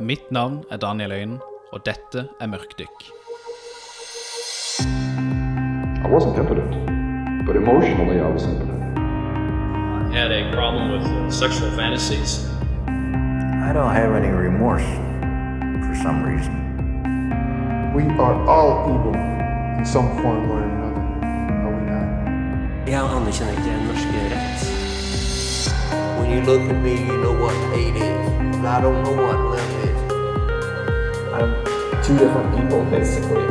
Mitt navn er Daniel Øyen, og dette er Mørkdykk. I wasn't impotent, but emotionally I was impotent. I had a problem with uh, sexual fantasies. I don't have any remorse for some reason. We are all evil in some form or another, are we not? Jeg anerkjenner ikke norsk rett. When you look at me, you know what hate is. I don't know what love is. I'm two different people, basically.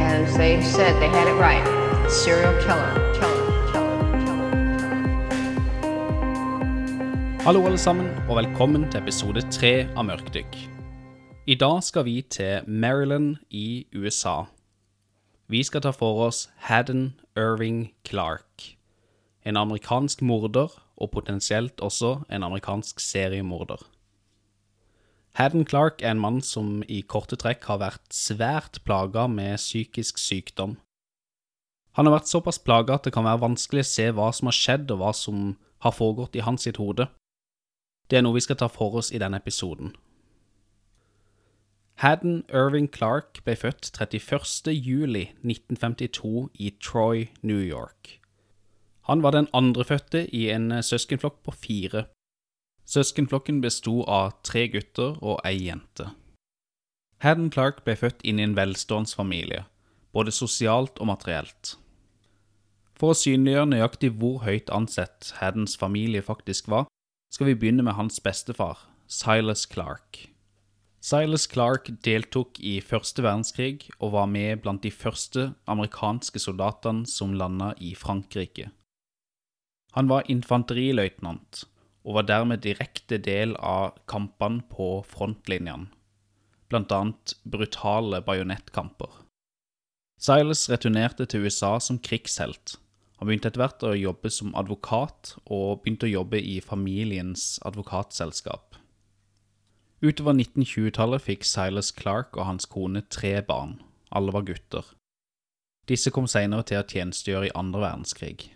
And they said they had it right. Serial killer, killer, killer, killer, killer. Hallo alle sammen, og velkommen til episode tre av Mørkdykk. I dag skal vi til Maryland i USA. Vi skal ta for oss Haddon Irving Clark, en amerikansk morder og potensielt også en amerikansk seriemorder. Haddon Clark er en mann som i korte trekk har vært svært plaga med psykisk sykdom. Han har vært såpass plaga at det kan være vanskelig å se hva som har skjedd og hva som har foregått i hans sitt hode. Det er noe vi skal ta for oss i denne episoden. Haddon Irving Clark ble født 31. juli 1952 i Troy, New York. Han var den andrefødte i en søskenflokk på fire. Søskenflokken besto av tre gutter og ei jente. Haddon Clark ble født inn i en velstående familie, både sosialt og materielt. For å synliggjøre nøyaktig hvor høyt ansett Haddons familie faktisk var, skal vi begynne med hans bestefar, Silas Clark. Silas Clark deltok i første verdenskrig og var med blant de første amerikanske soldatene som landa i Frankrike. Han var infanteriløytnant og var dermed direkte del av kampene på frontlinjene, annet brutale bajonettkamper. Silas returnerte til USA som krigshelt. Han begynte etter hvert å jobbe som advokat, og begynte å jobbe i familiens advokatselskap. Utover 1920-tallet fikk Silas Clark og hans kone tre barn. Alle var gutter. Disse kom senere til å tjenestegjøre i andre verdenskrig.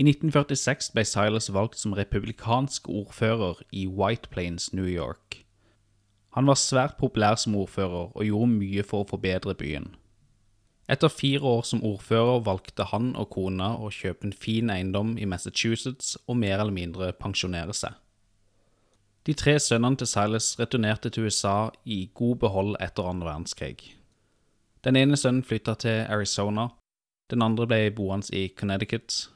I 1946 ble Silas valgt som republikansk ordfører i White Plains, New York. Han var svært populær som ordfører og gjorde mye for å forbedre byen. Etter fire år som ordfører valgte han og kona å kjøpe en fin eiendom i Massachusetts og mer eller mindre pensjonere seg. De tre sønnene til Silas returnerte til USA i god behold etter andre verdenskrig. Den ene sønnen flytta til Arizona, den andre ble boende i Connecticut,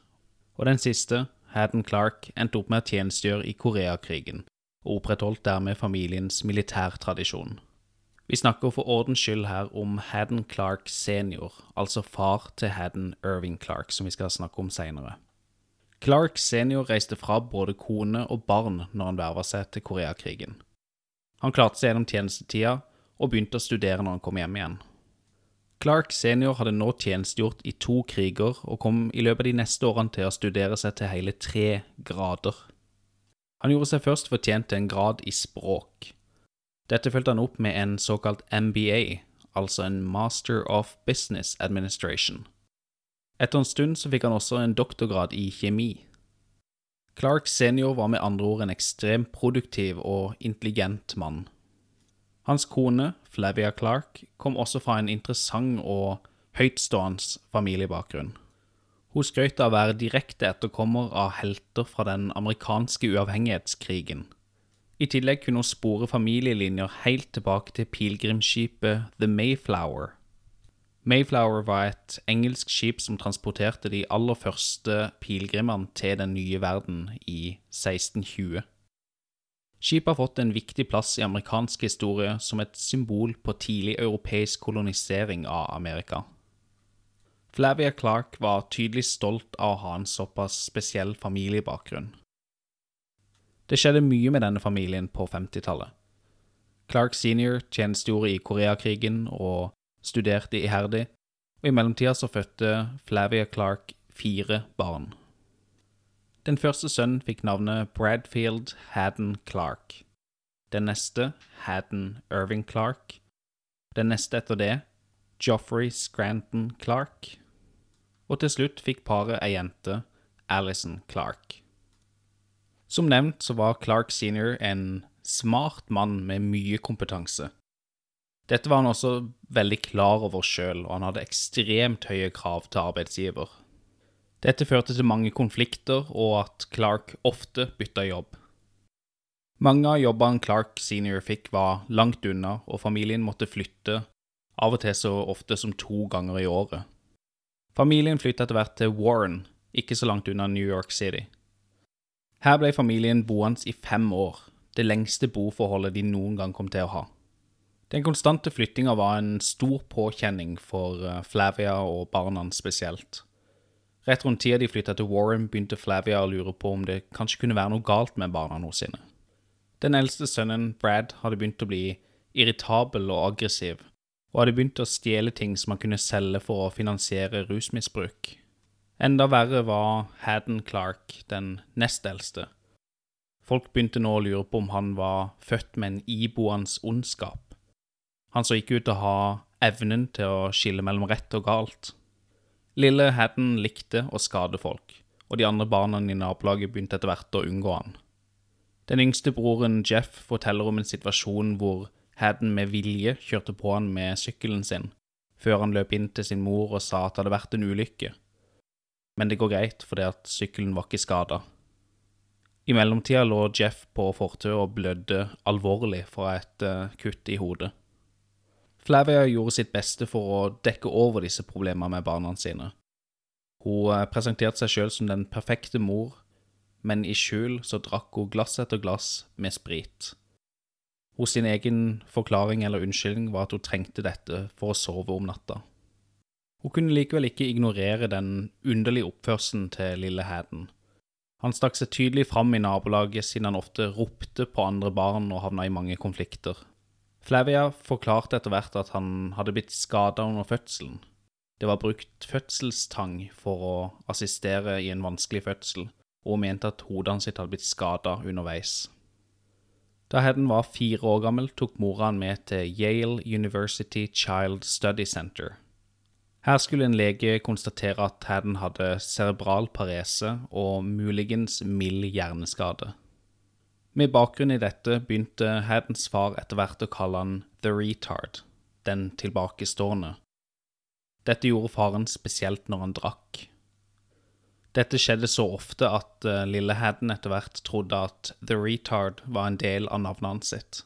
og den siste, Haddon Clark, endte opp med å tjenestegjøre i Koreakrigen, og opprettholdt dermed familiens militærtradisjon. Vi snakker for ordens skyld her om Haddon Clark senior, altså far til Haddon Irving Clark, som vi skal snakke om seinere. Clark senior reiste fra både kone og barn når han verva seg til Koreakrigen. Han klarte seg gjennom tjenestetida og begynte å studere når han kom hjem igjen. Clark senior hadde nå tjenestegjort i to kriger og kom i løpet av de neste årene til å studere seg til hele tre grader. Han gjorde seg først fortjent til en grad i språk. Dette fulgte han opp med en såkalt MBA, altså en Master of Business Administration. Etter en stund så fikk han også en doktorgrad i kjemi. Clark senior var med andre ord en ekstremt produktiv og intelligent mann. Hans kone, Flavia Clark, kom også fra en interessant og høytstående familiebakgrunn. Hun skrøt av å være direkte etterkommer av helter fra den amerikanske uavhengighetskrigen. I tillegg kunne hun spore familielinjer helt tilbake til pilegrimsskipet The Mayflower. Mayflower var et engelsk skip som transporterte de aller første pilegrimene til den nye verden i 1620. Skipet har fått en viktig plass i amerikansk historie som et symbol på tidlig europeisk kolonisering av Amerika. Flavia Clark var tydelig stolt av å ha en såpass spesiell familiebakgrunn. Det skjedde mye med denne familien på 50-tallet. Clark senior tjenestegjorde i Koreakrigen og studerte iherdig, og i mellomtida så fødte Flavia Clark fire barn. Den første sønnen fikk navnet Bradfield Haddon Clark. Den neste Haddon Irving Clark. Den neste etter det Joffrey Scranton Clark. Og til slutt fikk paret ei jente, Alison Clark. Som nevnt så var Clark senior en smart mann med mye kompetanse. Dette var han også veldig klar over sjøl, og han hadde ekstremt høye krav til arbeidsgiver. Dette førte til mange konflikter, og at Clark ofte bytta jobb. Mange av jobbene Clark senior fikk, var langt unna, og familien måtte flytte, av og til så ofte som to ganger i året. Familien flyttet etter hvert til Warren, ikke så langt unna New York City. Her ble familien boende i fem år, det lengste boforholdet de noen gang kom til å ha. Den konstante flyttinga var en stor påkjenning for eh, Flavia og barna spesielt. Rett rundt tida de flytta til Warren, begynte Flavia å lure på om det kanskje kunne være noe galt med barna sine. Den eldste sønnen, Brad, hadde begynt å bli irritabel og aggressiv, og hadde begynt å stjele ting som han kunne selge for å finansiere rusmisbruk. Enda verre var Haddon Clark, den nest eldste. Folk begynte nå å lure på om han var født med en iboende ondskap. Han så ikke ut til å ha evnen til å skille mellom rett og galt. Lille Haddon likte å skade folk, og de andre barna i nabolaget begynte etter hvert å unngå han. Den yngste broren Jeff forteller om en situasjon hvor Haddon med vilje kjørte på han med sykkelen sin, før han løp inn til sin mor og sa at det hadde vært en ulykke. Men det går greit, fordi at sykkelen var ikke skada. I mellomtida lå Jeff på fortauet og blødde alvorlig fra et uh, kutt i hodet. Flavia gjorde sitt beste for å dekke over disse problemene med barna sine. Hun eh, presenterte seg sjøl som den perfekte mor, men i skjul så drakk hun glass etter glass med sprit. Hos sin egen forklaring eller unnskyldning var at hun trengte dette for å sove om natta. Hun kunne likevel ikke ignorere den underlige oppførselen til lille Haden. Han stakk seg tydelig fram i nabolaget siden han ofte ropte på andre barn og havna i mange konflikter. Flavia forklarte etter hvert at han hadde blitt skada under fødselen. Det var brukt fødselstang for å assistere i en vanskelig fødsel, og mente at hodet hans hadde blitt skada underveis. Da Hedden var fire år gammel, tok mora han med til Yale University Child Study Center. Her skulle en lege konstatere at Hedden hadde cerebral parese og muligens mild hjerneskade. Med bakgrunn i dette begynte Haddens far etter hvert å kalle han The Retard, den tilbakestående. Dette gjorde faren spesielt når han drakk. Dette skjedde så ofte at uh, lille Hadden etter hvert trodde at The Retard var en del av navnet hans sitt.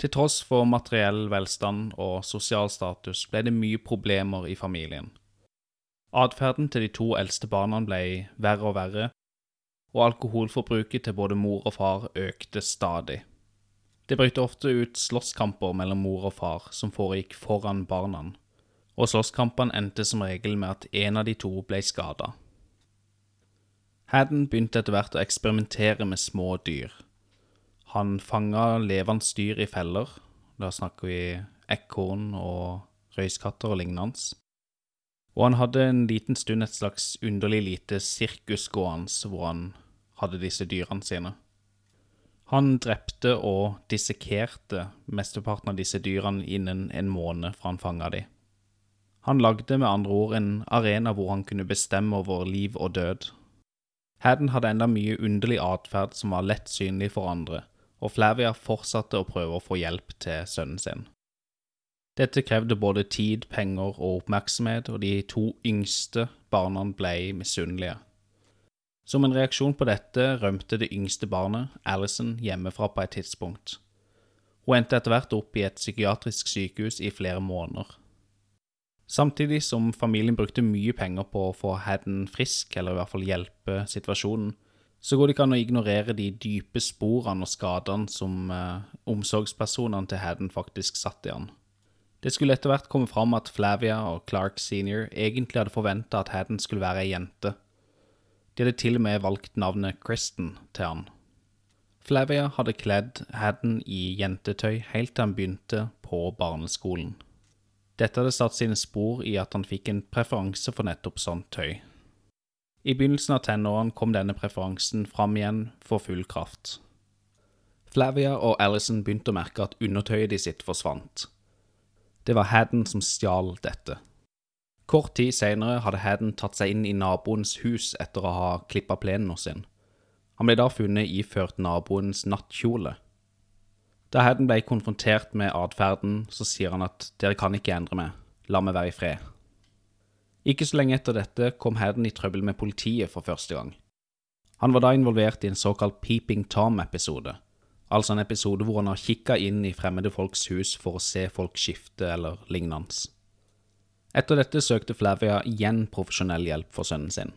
Til tross for materiell velstand og sosial status ble det mye problemer i familien. Atferden til de to eldste barna ble verre og verre, og alkoholforbruket til både mor og far økte stadig. Det brøt ofte ut slåsskamper mellom mor og far som foregikk foran barna, og slåsskampene endte som regel med at en av de to ble skada. Haddon begynte etter hvert å eksperimentere med små dyr. Han fanga levende dyr i feller, da snakker vi ekorn og røyskatter og lignende. Og han hadde en liten stund et slags underlig lite sirkus gående hvor han hadde disse dyrene sine. Han drepte og dissekerte mesteparten av disse dyrene innen en måned fra han fanga de. Han lagde med andre ord en arena hvor han kunne bestemme over liv og død. Haddon hadde enda mye underlig atferd som var lett synlig for andre, og Flavia fortsatte å prøve å få hjelp til sønnen sin. Dette krevde både tid, penger og oppmerksomhet, og de to yngste barna ble misunnelige. Som en reaksjon på dette rømte det yngste barnet, Alison, hjemmefra på et tidspunkt. Hun endte etter hvert opp i et psykiatrisk sykehus i flere måneder. Samtidig som familien brukte mye penger på å få Haddon frisk, eller i hvert fall hjelpe situasjonen, så går det ikke an å ignorere de dype sporene og skadene som eh, omsorgspersonene til Haddon faktisk satte i han. Det skulle etter hvert komme fram at Flavia og Clark senior egentlig hadde forventa at Haddon skulle være ei jente. De hadde til og med valgt navnet Kristen til han. Flavia hadde kledd Haddon i jentetøy helt til han begynte på barneskolen. Dette hadde satt sine spor i at han fikk en preferanse for nettopp sånt tøy. I begynnelsen av tenårene kom denne preferansen fram igjen for full kraft. Flavia og Alison begynte å merke at undertøyet de sitt forsvant. Det var Haddon som stjal dette. Kort tid senere hadde Haddon tatt seg inn i naboens hus etter å ha klippa plenen sin. Han ble da funnet iført naboens nattkjole. Da Haddon ble konfrontert med atferden, så sier han at dere kan ikke endre meg, la meg være i fred. Ikke så lenge etter dette kom Haddon i trøbbel med politiet for første gang. Han var da involvert i en såkalt Peeping Tom-episode, altså en episode hvor han har kikka inn i fremmede folks hus for å se folk skifte eller lignende. Etter dette søkte Flavia igjen profesjonell hjelp for sønnen sin.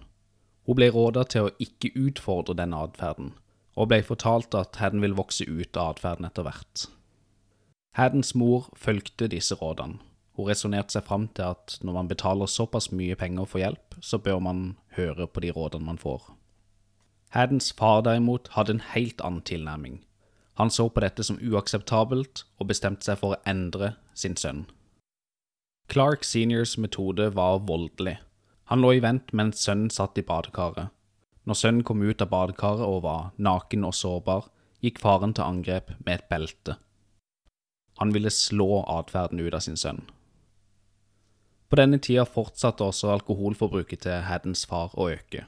Hun ble råda til å ikke utfordre denne atferden, og ble fortalt at Haddon vil vokse ut av atferden etter hvert. Haddons mor fulgte disse rådene. Hun resonnerte seg fram til at når man betaler såpass mye penger for hjelp, så bør man høre på de rådene man får. Haddons far derimot hadde en helt annen tilnærming. Han så på dette som uakseptabelt og bestemte seg for å endre sin sønn. Clark seniors metode var voldelig. Han lå i vent mens sønnen satt i badekaret. Når sønnen kom ut av badekaret og var naken og sårbar, gikk faren til angrep med et belte. Han ville slå atferden ut av sin sønn. På denne tida fortsatte også alkoholforbruket til Haddens far å øke.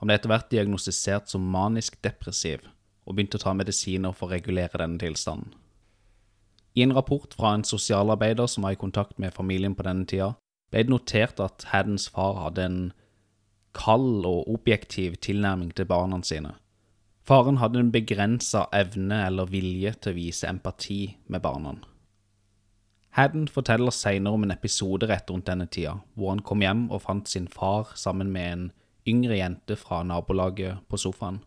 Han ble etter hvert diagnostisert som manisk depressiv og begynte å ta medisiner for å regulere denne tilstanden. I en rapport fra en sosialarbeider som var i kontakt med familien på denne tida, ble det notert at Haddens far hadde en kald og objektiv tilnærming til barna sine. Faren hadde en begrensa evne eller vilje til å vise empati med barna. Hadden forteller senere om en episode rett rundt denne tida, hvor han kom hjem og fant sin far sammen med en yngre jente fra nabolaget på sofaen.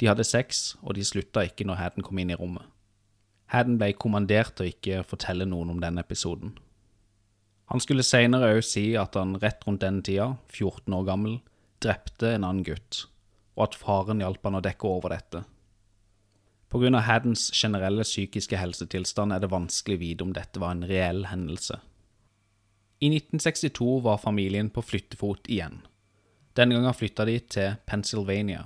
De hadde sex, og de slutta ikke når Haddon kom inn i rommet. Haddon ble kommandert til å ikke fortelle noen om denne episoden. Han skulle senere òg si at han rett rundt denne tida, 14 år gammel, drepte en annen gutt, og at faren hjalp han å dekke over dette. På grunn av Haddons generelle psykiske helsetilstand er det vanskelig å vite om dette var en reell hendelse. I 1962 var familien på flyttefot igjen. Denne gangen flytta de til Pennsylvania.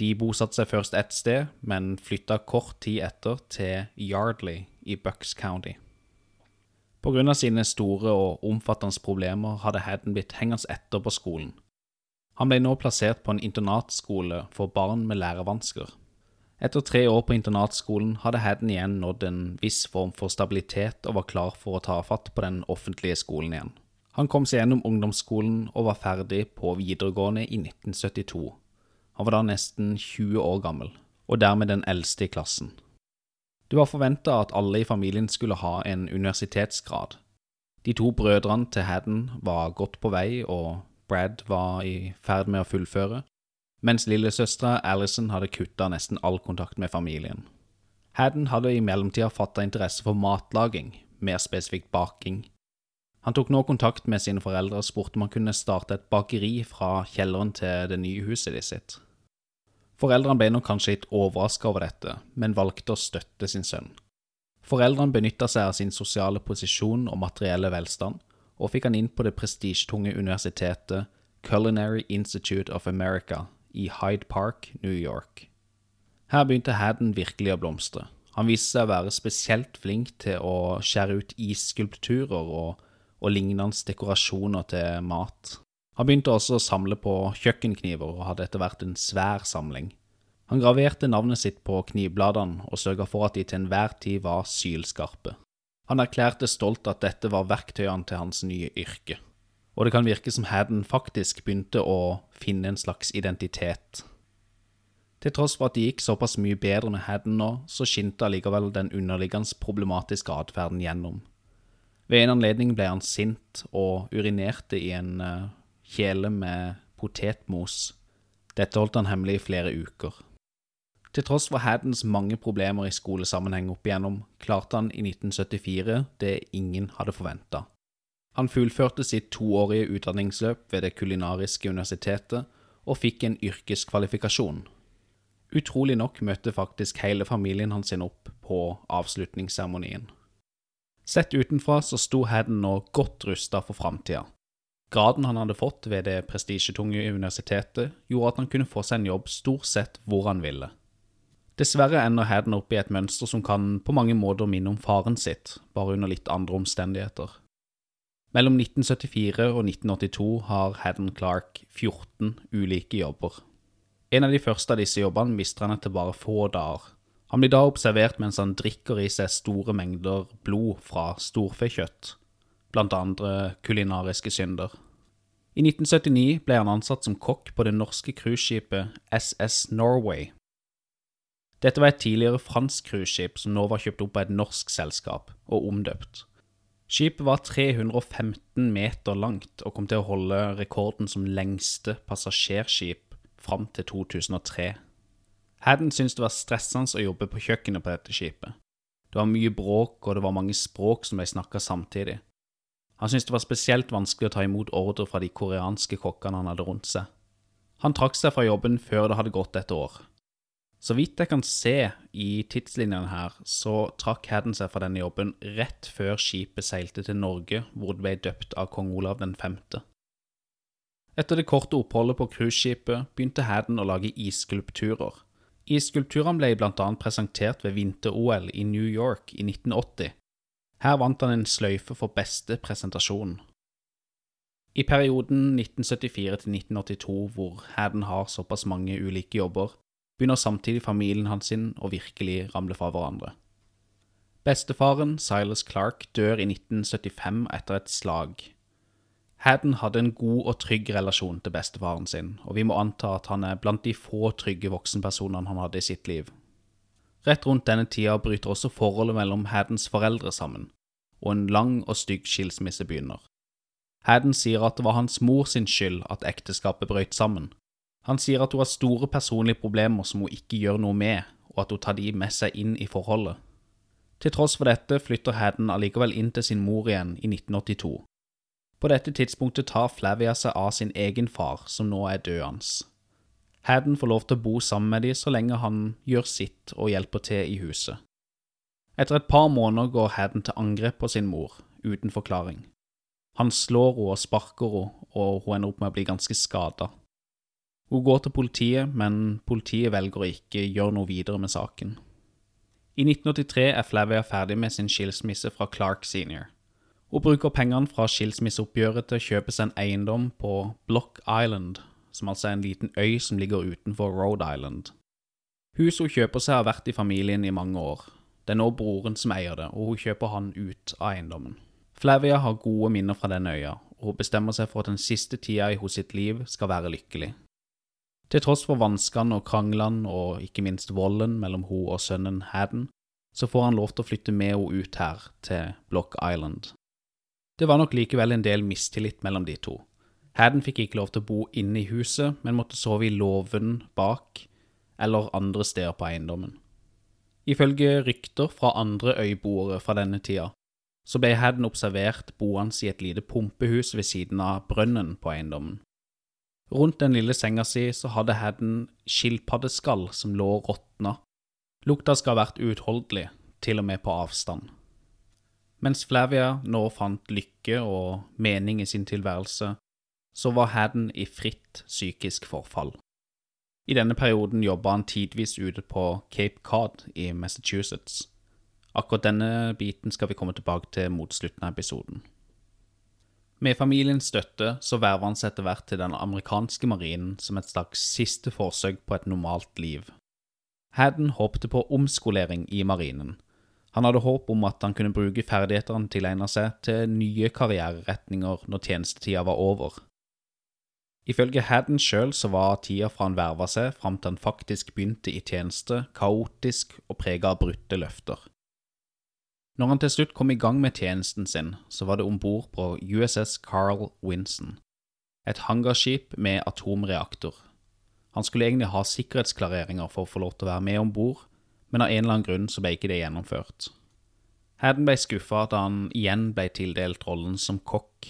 De bosatte seg først ett sted, men flytta kort tid etter til Yardley i Bucks County. Av sine store og omfattende problemer hadde Haddon blitt hengende etter på skolen. Han ble nå plassert på en internatskole for barn med lærevansker. Etter tre år på internatskolen hadde Haddon igjen nådd en viss form for stabilitet og var klar for å ta fatt på den offentlige skolen igjen. Han kom seg gjennom ungdomsskolen og var ferdig på videregående i 1972. Han var da nesten 20 år gammel, og dermed den eldste i klassen. Det var forventa at alle i familien skulle ha en universitetsgrad. De to brødrene til Haddon var godt på vei, og Brad var i ferd med å fullføre, mens lillesøstera Alison hadde kutta nesten all kontakt med familien. Haddon hadde i mellomtida fatta interesse for matlaging, mer spesifikt baking. Han tok nå kontakt med sine foreldre og spurte om han kunne starte et bakeri fra kjelleren til det nye huset de sitt. Foreldrene ble nok kanskje litt overraska over dette, men valgte å støtte sin sønn. Foreldrene benytta seg av sin sosiale posisjon og materielle velstand, og fikk han inn på det prestisjetunge universitetet Culinary Institute of America i Hyde Park, New York. Her begynte Haddon virkelig å blomstre. Han viste seg å være spesielt flink til å skjære ut isskulpturer og, og lignende dekorasjoner til mat. Han begynte også å samle på kjøkkenkniver og hadde etter hvert en svær samling. Han graverte navnet sitt på knivbladene og sørga for at de til enhver tid var sylskarpe. Han erklærte stolt at dette var verktøyene til hans nye yrke, og det kan virke som Haddon faktisk begynte å finne en slags identitet. Til tross for at det gikk såpass mye bedre med Haddon nå, så skinte allikevel den underliggende problematiske atferden gjennom. Ved en anledning ble han sint og urinerte i en uh, kjele med potetmos. Dette holdt han hemmelig i flere uker. Til tross for Haddons mange problemer i skolesammenheng opp igjennom, klarte han i 1974 det ingen hadde forventa. Han fullførte sitt toårige utdanningsløp ved Det kulinariske universitetet og fikk en yrkeskvalifikasjon. Utrolig nok møtte faktisk hele familien hans opp på avslutningsseremonien. Sett utenfra så sto Haddon nå godt rusta for framtida. Graden han hadde fått ved det prestisjetunge universitetet, gjorde at han kunne få seg en jobb stort sett hvor han ville. Dessverre ender Haddon opp i et mønster som kan på mange måter minne om faren sitt, bare under litt andre omstendigheter. Mellom 1974 og 1982 har Haddon Clark 14 ulike jobber. En av de første av disse jobbene mister han etter bare få dager. Han blir da observert mens han drikker i seg store mengder blod fra storfekjøtt, blant andre kulinariske synder. I 1979 ble han ansatt som kokk på det norske cruiseskipet SS Norway. Dette var et tidligere fransk cruiseskip som nå var kjøpt opp av et norsk selskap og omdøpt. Skipet var 315 meter langt og kom til å holde rekorden som lengste passasjerskip fram til 2003. Haddon syntes det var stressende å jobbe på kjøkkenet på dette skipet. Det var mye bråk, og det var mange språk som ble snakka samtidig. Han syntes det var spesielt vanskelig å ta imot ordre fra de koreanske kokkene han hadde rundt seg. Han trakk seg fra jobben før det hadde gått et år. Så vidt jeg kan se i tidslinjene her, så trakk Haddon seg fra denne jobben rett før skipet seilte til Norge, hvor det ble døpt av kong Olav 5. Etter det korte oppholdet på cruiseskipet begynte Haddon å lage isskulpturer. Isskulpturene ble annet presentert ved vinter-OL i New York i 1980. Her vant han en sløyfe for beste presentasjon. I perioden 1974 til 1982, hvor Haddon har såpass mange ulike jobber, begynner samtidig familien hans sin å virkelig ramle fra hverandre. Bestefaren, Silas Clark, dør i 1975 etter et slag. Haddon hadde en god og trygg relasjon til bestefaren sin, og vi må anta at han er blant de få trygge voksenpersonene han hadde i sitt liv. Rett rundt denne tida bryter også forholdet mellom Haddens foreldre sammen, og en lang og stygg skilsmisse begynner. Hadden sier at det var hans mor sin skyld at ekteskapet brøt sammen. Han sier at hun har store personlige problemer som hun ikke gjør noe med, og at hun tar de med seg inn i forholdet. Til tross for dette flytter Hadden allikevel inn til sin mor igjen i 1982. På dette tidspunktet tar Flavia seg av sin egen far, som nå er døende. Haddon får lov til å bo sammen med dem så lenge han gjør sitt og hjelper til i huset. Etter et par måneder går Haddon til angrep på sin mor, uten forklaring. Han slår henne og sparker henne, og hun ender opp med å bli ganske skada. Hun går til politiet, men politiet velger å ikke gjøre noe videre med saken. I 1983 er Flavia ferdig med sin skilsmisse fra Clark senior. Hun bruker pengene fra skilsmisseoppgjøret til å kjøpe seg en eiendom på Block Island, som altså er en liten øy som ligger utenfor Rhode Island. Huset hun kjøper seg har vært i familien i mange år. Det er nå broren som eier det, og hun kjøper han ut av eiendommen. Flavia har gode minner fra denne øya, og hun bestemmer seg for at den siste tida i hos sitt liv skal være lykkelig. Til tross for vanskene og kranglene og ikke minst volden mellom hun og sønnen Haddon, så får han lov til å flytte med henne ut her, til Block Island. Det var nok likevel en del mistillit mellom de to. Haddon fikk ikke lov til å bo inne i huset, men måtte sove i låven bak eller andre steder på eiendommen. Ifølge rykter fra andre øyboere fra denne tida, så ble Haddon observert boende i et lite pumpehus ved siden av brønnen på eiendommen. Rundt den lille senga si så hadde Haddon skilpaddeskall som lå råtna. Lukta skal ha vært uutholdelig, til og med på avstand. Mens Flavia nå fant lykke og mening i sin tilværelse, så var Haddon i fritt psykisk forfall. I denne perioden jobba han tidvis ute på Cape Cod i Massachusetts. Akkurat denne biten skal vi komme tilbake til mot slutten av episoden. Med familiens støtte så verver han seg etter hvert til den amerikanske marinen som et slags siste forsøk på et normalt liv. Haddon håpte på omskolering i marinen. Han hadde håp om at han kunne bruke ferdighetene han tilegna seg, til nye karriereretninger når tjenestetida var over. Ifølge Haddon sjøl så var tida fra han verva seg fram til han faktisk begynte i tjeneste, kaotisk og prega av brutte løfter. Når han til slutt kom i gang med tjenesten sin, så var det om bord på USS Carl Winson, et hangarskip med atomreaktor. Han skulle egentlig ha sikkerhetsklareringer for å få lov til å være med om bord, men av en eller annen grunn så ble ikke det gjennomført. Haddon ble skuffa da han igjen ble tildelt rollen som kokk.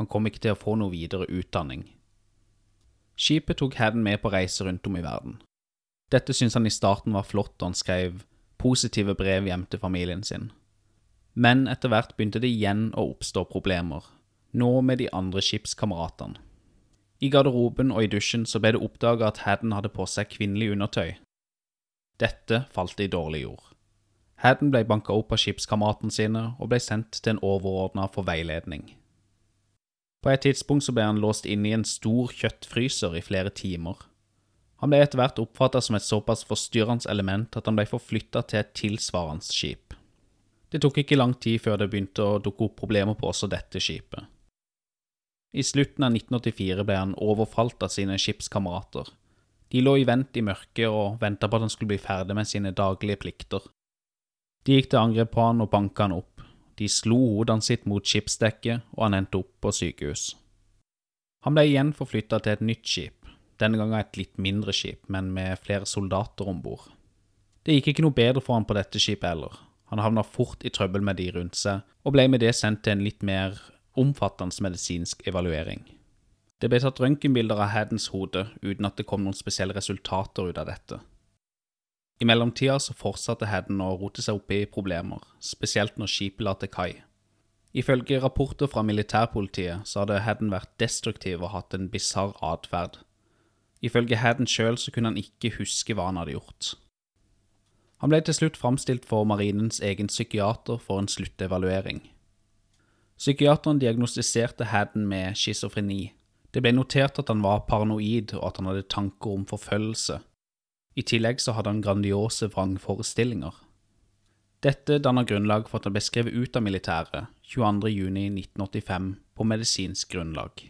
Han kom ikke til å få noe videre utdanning. Skipet tok Haddon med på reise rundt om i verden. Dette syntes han i starten var flott, og han skrev positive brev hjem til familien sin. Men etter hvert begynte det igjen å oppstå problemer, nå med de andre skipskameratene. I garderoben og i dusjen så ble det oppdaga at Haddon hadde på seg kvinnelig undertøy. Dette falt i dårlig jord. Haddon ble banka opp av skipskameratene sine og ble sendt til en overordna for veiledning. På et tidspunkt så ble han låst inne i en stor kjøttfryser i flere timer. Han ble etter hvert oppfatta som et såpass forstyrrende element at han ble forflytta til et tilsvarende skip. Det tok ikke lang tid før det begynte å dukke opp problemer på også dette skipet. I slutten av 1984 ble han overfalt av sine skipskamerater. De lå i vent i mørket og venta på at han skulle bli ferdig med sine daglige plikter. De gikk til angrep på han og banka han opp. De slo hodet sitt mot skipsdekket, og han endte opp på sykehus. Han ble igjen forflytta til et nytt skip, denne gangen et litt mindre skip, men med flere soldater om bord. Det gikk ikke noe bedre for han på dette skipet heller. Han havna fort i trøbbel med de rundt seg, og ble med det sendt til en litt mer omfattende medisinsk evaluering. Det ble tatt røntgenbilder av Haddens hode uten at det kom noen spesielle resultater ut av dette. I mellomtida så fortsatte Hedden å rote seg opp i problemer, spesielt når skipet la til kai. Ifølge rapporter fra militærpolitiet så hadde Hedden vært destruktiv og hatt en bisarr atferd. Ifølge Hedden sjøl så kunne han ikke huske hva han hadde gjort. Han ble til slutt framstilt for marinens egen psykiater for en sluttevaluering. Psykiateren diagnostiserte Hedden med schizofreni. Det ble notert at han var paranoid og at han hadde tanker om forfølgelse, i tillegg så hadde han grandiose vrangforestillinger. Dette danner grunnlag for at han ble skrevet ut av militæret 22.6.1985 på medisinsk grunnlag.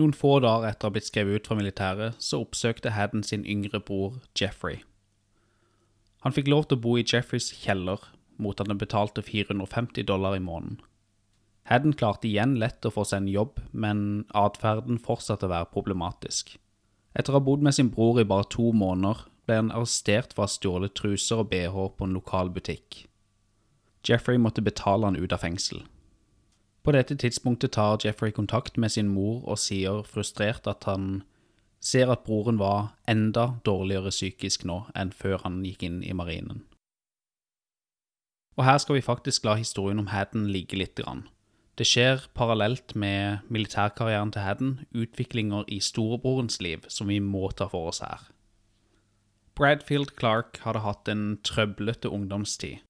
Noen få dager etter å ha blitt skrevet ut fra militæret, så oppsøkte Haddon sin yngre bror Jeffrey. Han fikk lov til å bo i Jeffreys kjeller mot at han betalte 450 dollar i måneden. Haddon klarte igjen lett å få seg en jobb, men atferden fortsatte å være problematisk. Etter å ha bodd med sin bror i bare to måneder, ble han arrestert for å ha stjålet truser og bh på en lokal butikk. Jeffrey måtte betale han ut av fengsel. På dette tidspunktet tar Jeffrey kontakt med sin mor og sier frustrert at han ser at broren var enda dårligere psykisk nå enn før han gikk inn i marinen. Og her skal vi faktisk la historien om Haddon ligge lite grann. Det skjer parallelt med militærkarrieren til Hadden utviklinger i storebrorens liv som vi må ta for oss her. Bradfield Clark hadde hatt en trøblete ungdomstid.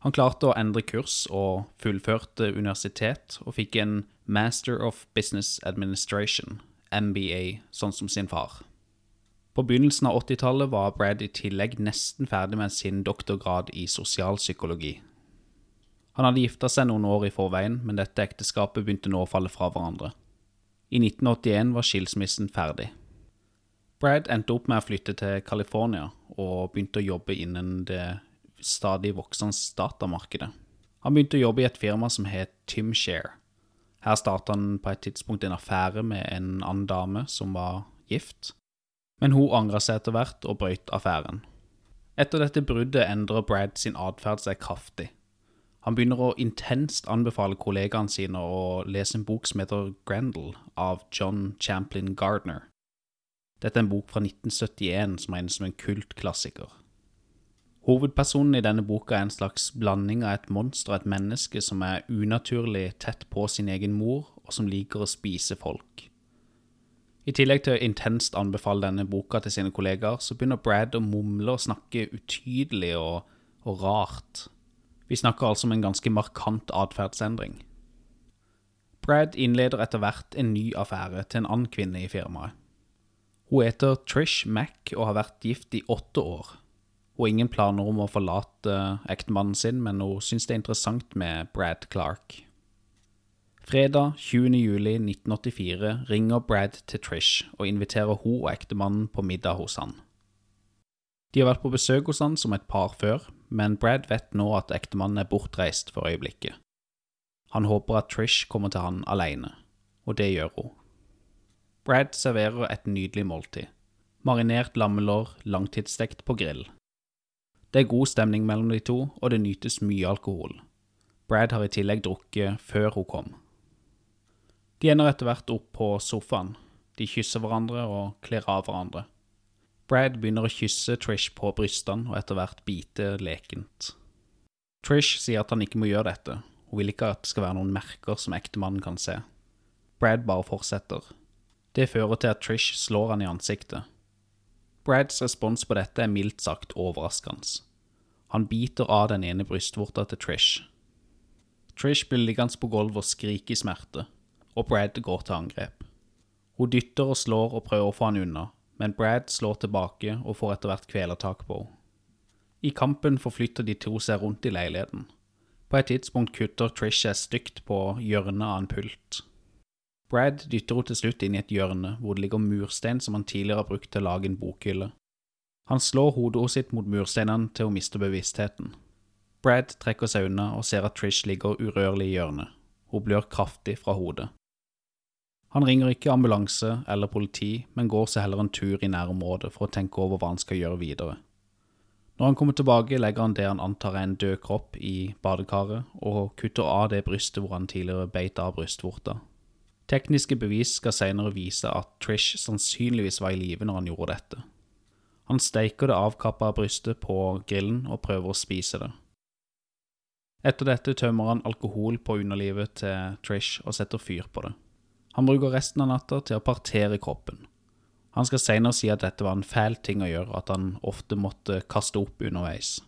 Han klarte å endre kurs og fullførte universitet, og fikk en Master of Business Administration, MBA, sånn som sin far. På begynnelsen av 80-tallet var Brad i tillegg nesten ferdig med sin doktorgrad i sosialpsykologi, han hadde gifta seg noen år i forveien, men dette ekteskapet begynte nå å falle fra hverandre. I 1981 var skilsmissen ferdig. Brad endte opp med å flytte til California og begynte å jobbe innen det stadig voksende datamarkedet. Han begynte å jobbe i et firma som het Timshare. Her startet han på et tidspunkt en affære med en annen dame som var gift, men hun angra seg etter hvert og brøt affæren. Etter dette bruddet endrer Brad sin atferd seg kraftig. Han begynner å intenst anbefale kollegaene sine å lese en bok som heter Grendel av John Champlin Gardner. Dette er en bok fra 1971 som regnes som en kultklassiker. Hovedpersonen i denne boka er en slags blanding av et monster og et menneske som er unaturlig tett på sin egen mor, og som liker å spise folk. I tillegg til å intenst anbefale denne boka til sine kollegaer, så begynner Brad å mumle og snakke utydelig og, og rart. Vi snakker altså om en ganske markant atferdsendring. Brad innleder etter hvert en ny affære til en annen kvinne i firmaet. Hun heter Trish Mack og har vært gift i åtte år. Hun har ingen planer om å forlate ektemannen sin, men hun syns det er interessant med Brad Clark. Fredag 20.07.1984 ringer Brad til Trish og inviterer hun og ektemannen på middag hos han. De har vært på besøk hos han som et par før, men Brad vet nå at ektemannen er bortreist for øyeblikket. Han håper at Trish kommer til han alene, og det gjør hun. Brad serverer et nydelig måltid. Marinert lammelår, langtidsstekt på grill. Det er god stemning mellom de to, og det nytes mye alkohol. Brad har i tillegg drukket før hun kom. De ender etter hvert opp på sofaen. De kysser hverandre og kler av hverandre. Brad begynner å kysse Trish på brystene og etter hvert bite lekent. Trish sier at han ikke må gjøre dette, hun vil ikke at det skal være noen merker som ektemannen kan se. Brad bare fortsetter. Det fører til at Trish slår han i ansiktet. Brads respons på dette er mildt sagt overraskende. Han biter av den ene brystvorta til Trish. Trish blir liggende på gulvet og skrike i smerte, og Brad går til angrep. Hun dytter og slår og prøver å få han unna, men Brad slår tilbake og får etter hvert kvelertak på henne. I kampen forflytter de to seg rundt i leiligheten. På et tidspunkt kutter Trish seg stygt på hjørnet av en pult. Brad dytter henne til slutt inn i et hjørne hvor det ligger murstein som han tidligere har brukt til å lage en bokhylle. Han slår hodet sitt mot mursteinene til hun mister bevisstheten. Brad trekker seg unna og ser at Trish ligger urørlig i hjørnet. Hun blør kraftig fra hodet. Han ringer ikke ambulanse eller politi, men går seg heller en tur i nærområdet for å tenke over hva han skal gjøre videre. Når han kommer tilbake, legger han det han antar er en død kropp i badekaret, og kutter av det brystet hvor han tidligere beit av brystvorta. Tekniske bevis skal senere vise at Trish sannsynligvis var i live når han gjorde dette. Han steiker det avkappa brystet på grillen og prøver å spise det. Etter dette tømmer han alkohol på underlivet til Trish og setter fyr på det. Han bruker resten av natta til å partere kroppen. Han skal senere si at dette var en fæl ting å gjøre, at han ofte måtte kaste opp underveis.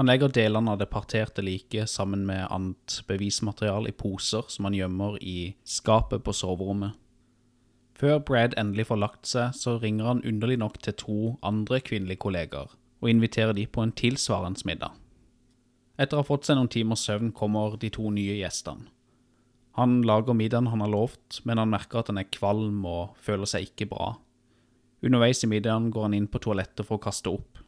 Han legger delene av det parterte liket sammen med annet bevismateriale i poser som han gjemmer i skapet på soverommet. Før Brad endelig får lagt seg, så ringer han underlig nok til to andre kvinnelige kollegaer og inviterer de på en tilsvarende middag. Etter å ha fått seg noen timers søvn kommer de to nye gjestene. Han lager middagen han har lovt, men han merker at han er kvalm og føler seg ikke bra. Underveis i middagen går han inn på toalettet for å kaste opp.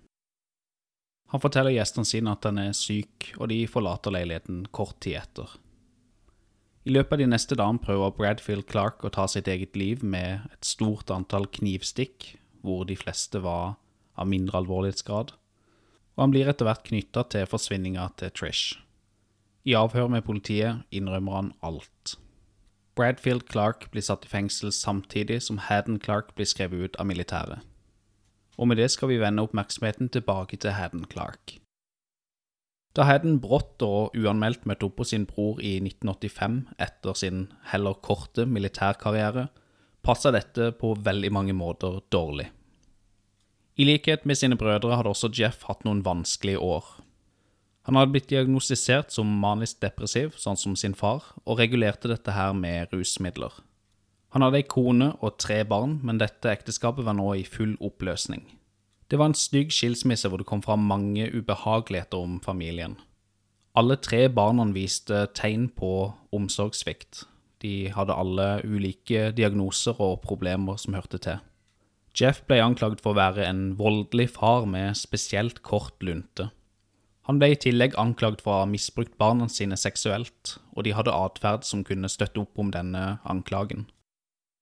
Han forteller gjestene sine at han er syk, og de forlater leiligheten kort tid etter. I løpet av de neste dagene prøver Bradfield Clark å ta sitt eget liv med et stort antall knivstikk, hvor de fleste var av mindre alvorlighetsgrad, og han blir etter hvert knytta til forsvinninga til Trish. I avhør med politiet innrømmer han alt. Bradfield Clark blir satt i fengsel samtidig som Haddon Clark blir skrevet ut av militæret. Og med det skal vi vende oppmerksomheten tilbake til Haddon Clark. Da Haddon brått og uanmeldt møtte opp på sin bror i 1985 etter sin heller korte militærkarriere, passa dette på veldig mange måter dårlig. I likhet med sine brødre hadde også Jeff hatt noen vanskelige år. Han hadde blitt diagnostisert som manisk depressiv, sånn som sin far, og regulerte dette her med rusmidler. Han hadde ei kone og tre barn, men dette ekteskapet var nå i full oppløsning. Det var en stygg skilsmisse hvor det kom fram mange ubehageligheter om familien. Alle tre barna viste tegn på omsorgssvikt. De hadde alle ulike diagnoser og problemer som hørte til. Jeff ble anklaget for å være en voldelig far med spesielt kort lunte. Han ble i tillegg anklagd for å ha misbrukt barna sine seksuelt, og de hadde atferd som kunne støtte opp om denne anklagen.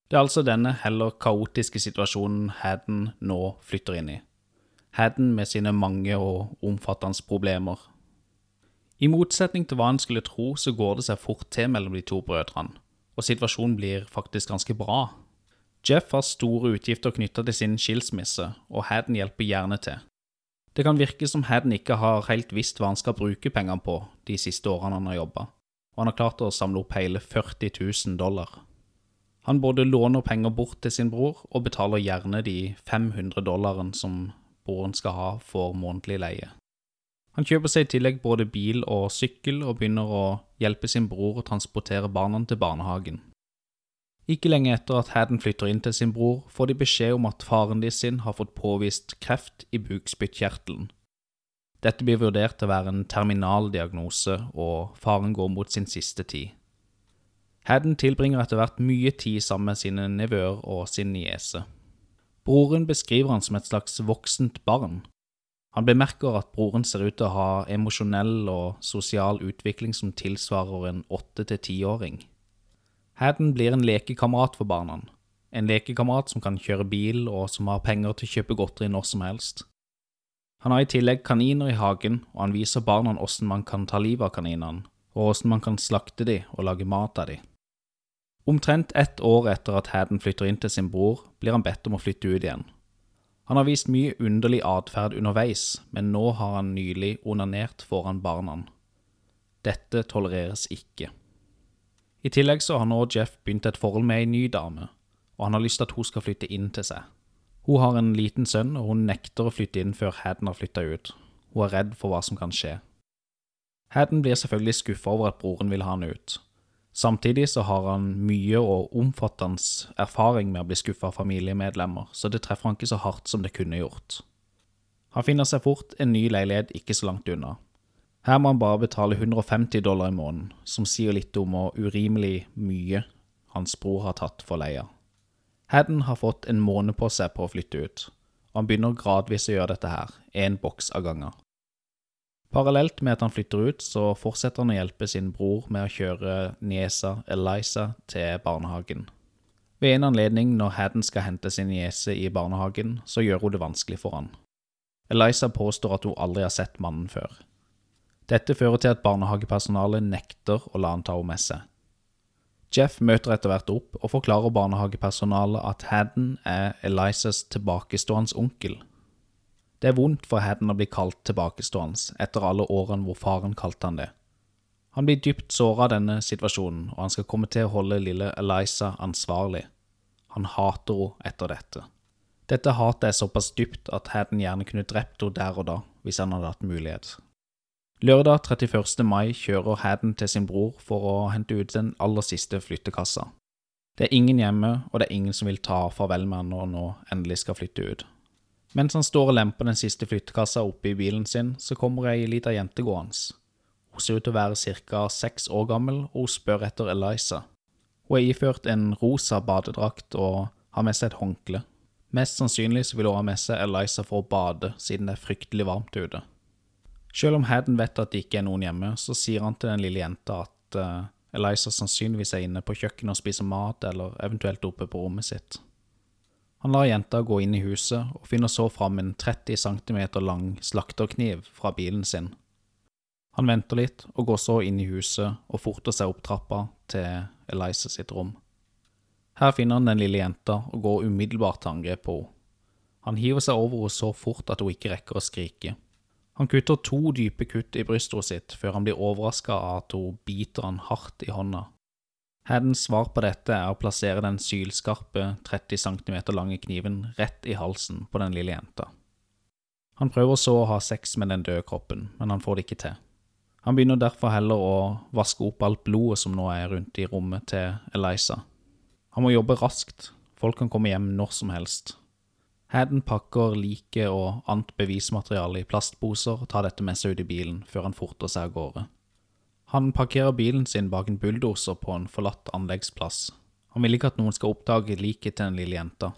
Det er altså denne heller kaotiske situasjonen Haddon nå flytter inn i. Haddon med sine mange og omfattende problemer. I motsetning til hva en skulle tro, så går det seg fort til mellom de to brødrene, og situasjonen blir faktisk ganske bra. Jeff har store utgifter knytta til sin skilsmisse, og Haddon hjelper gjerne til. Det kan virke som Haddon ikke har helt visst hva han skal bruke pengene på de siste årene han har jobba, og han har klart å samle opp hele 40 000 dollar. Han både låner penger bort til sin bror, og betaler gjerne de 500 dollaren som broren skal ha for månedlig leie. Han kjøper seg i tillegg både bil og sykkel, og begynner å hjelpe sin bror å transportere barna til barnehagen. Ikke lenge etter at Haddon flytter inn til sin bror, får de beskjed om at faren de sin har fått påvist kreft i bukspyttkjertelen. Dette blir vurdert til å være en terminaldiagnose, og faren går mot sin siste tid. Haddon tilbringer etter hvert mye tid sammen med sine nevøer og sin niese. Broren beskriver han som et slags voksent barn. Han bemerker at broren ser ut til å ha emosjonell og sosial utvikling som tilsvarer en åtte til tiåring. Haddon blir en lekekamerat for barna. En lekekamerat som kan kjøre bil, og som har penger til å kjøpe godteri når som helst. Han har i tillegg kaniner i hagen, og han viser barna hvordan man kan ta livet av kaninene, og hvordan man kan slakte de og lage mat av de. Omtrent ett år etter at Haddon flytter inn til sin bror, blir han bedt om å flytte ut igjen. Han har vist mye underlig atferd underveis, men nå har han nylig onanert foran barna. Dette tolereres ikke. I tillegg så har nå Jeff begynt et forhold med ei ny dame, og han har lyst til at hun skal flytte inn til seg. Hun har en liten sønn, og hun nekter å flytte inn før Haddon har flytta ut. Hun er redd for hva som kan skje. Haddon blir selvfølgelig skuffa over at broren vil ha han ut. Samtidig så har han mye og omfattende erfaring med å bli skuffa av familiemedlemmer, så det treffer han ikke så hardt som det kunne gjort. Han finner seg fort en ny leilighet ikke så langt unna. Her må han bare betale 150 dollar i måneden, som sier litt om hvor urimelig mye hans bror har tatt for leia. Hadden har fått en måned på seg på å flytte ut, og han begynner gradvis å gjøre dette her, én boks av gangen. Parallelt med at han flytter ut, så fortsetter han å hjelpe sin bror med å kjøre niesa Eliza til barnehagen. Ved en anledning når Hadden skal hente sin niese i barnehagen, så gjør hun det vanskelig for han. Eliza påstår at hun aldri har sett mannen før. Dette fører til at barnehagepersonalet nekter å la han ta henne med seg. Jeff møter etter hvert opp og forklarer barnehagepersonalet at Hadden er Elizas tilbakestående onkel. Det er vondt for Hadden å bli kalt tilbakestående etter alle årene hvor faren kalte han det. Han blir dypt såra av denne situasjonen, og han skal komme til å holde lille Eliza ansvarlig. Han hater henne etter dette. Dette hatet er såpass dypt at Hadden gjerne kunne drept henne der og da, hvis han hadde hatt mulighet. Lørdag 31. mai kjører Hadden til sin bror for å hente ut den aller siste flyttekassa. Det er ingen hjemme, og det er ingen som vil ta farvel med han når han nå endelig skal flytte ut. Mens han står og lemper den siste flyttekassa oppe i bilen sin, så kommer ei lita jente gående. Hun ser ut til å være ca. seks år gammel, og hun spør etter Eliza. Hun er iført en rosa badedrakt og har med seg et håndkle. Mest sannsynlig vil hun ha med seg Eliza for å bade, siden det er fryktelig varmt ute. Selv om Haddon vet at det ikke er noen hjemme, så sier han til den lille jenta at uh, Eliza sannsynligvis er inne på kjøkkenet og spiser mat, eller eventuelt oppe på rommet sitt. Han lar jenta gå inn i huset, og finner så fram en 30 cm lang slakterkniv fra bilen sin. Han venter litt, og går så inn i huset og forter seg opp trappa til Eliza sitt rom. Her finner han den lille jenta og går umiddelbart til angrep på henne. Han hiver seg over henne så fort at hun ikke rekker å skrike. Han kutter to dype kutt i brystet sitt før han blir overraska av at hun biter han hardt i hånda. Haddens svar på dette er å plassere den sylskarpe 30 cm lange kniven rett i halsen på den lille jenta. Han prøver så å ha sex med den døde kroppen, men han får det ikke til. Han begynner derfor heller å vaske opp alt blodet som nå er rundt i rommet til Eliza. Han må jobbe raskt, folk kan komme hjem når som helst. Hadden pakker liket og annet bevismateriale i plastposer og tar dette med seg ut i bilen før han forter seg av gårde. Han parkerer bilen sin bak en bulldoser på en forlatt anleggsplass. Han vil ikke at noen skal oppdage liket til den lille jenta.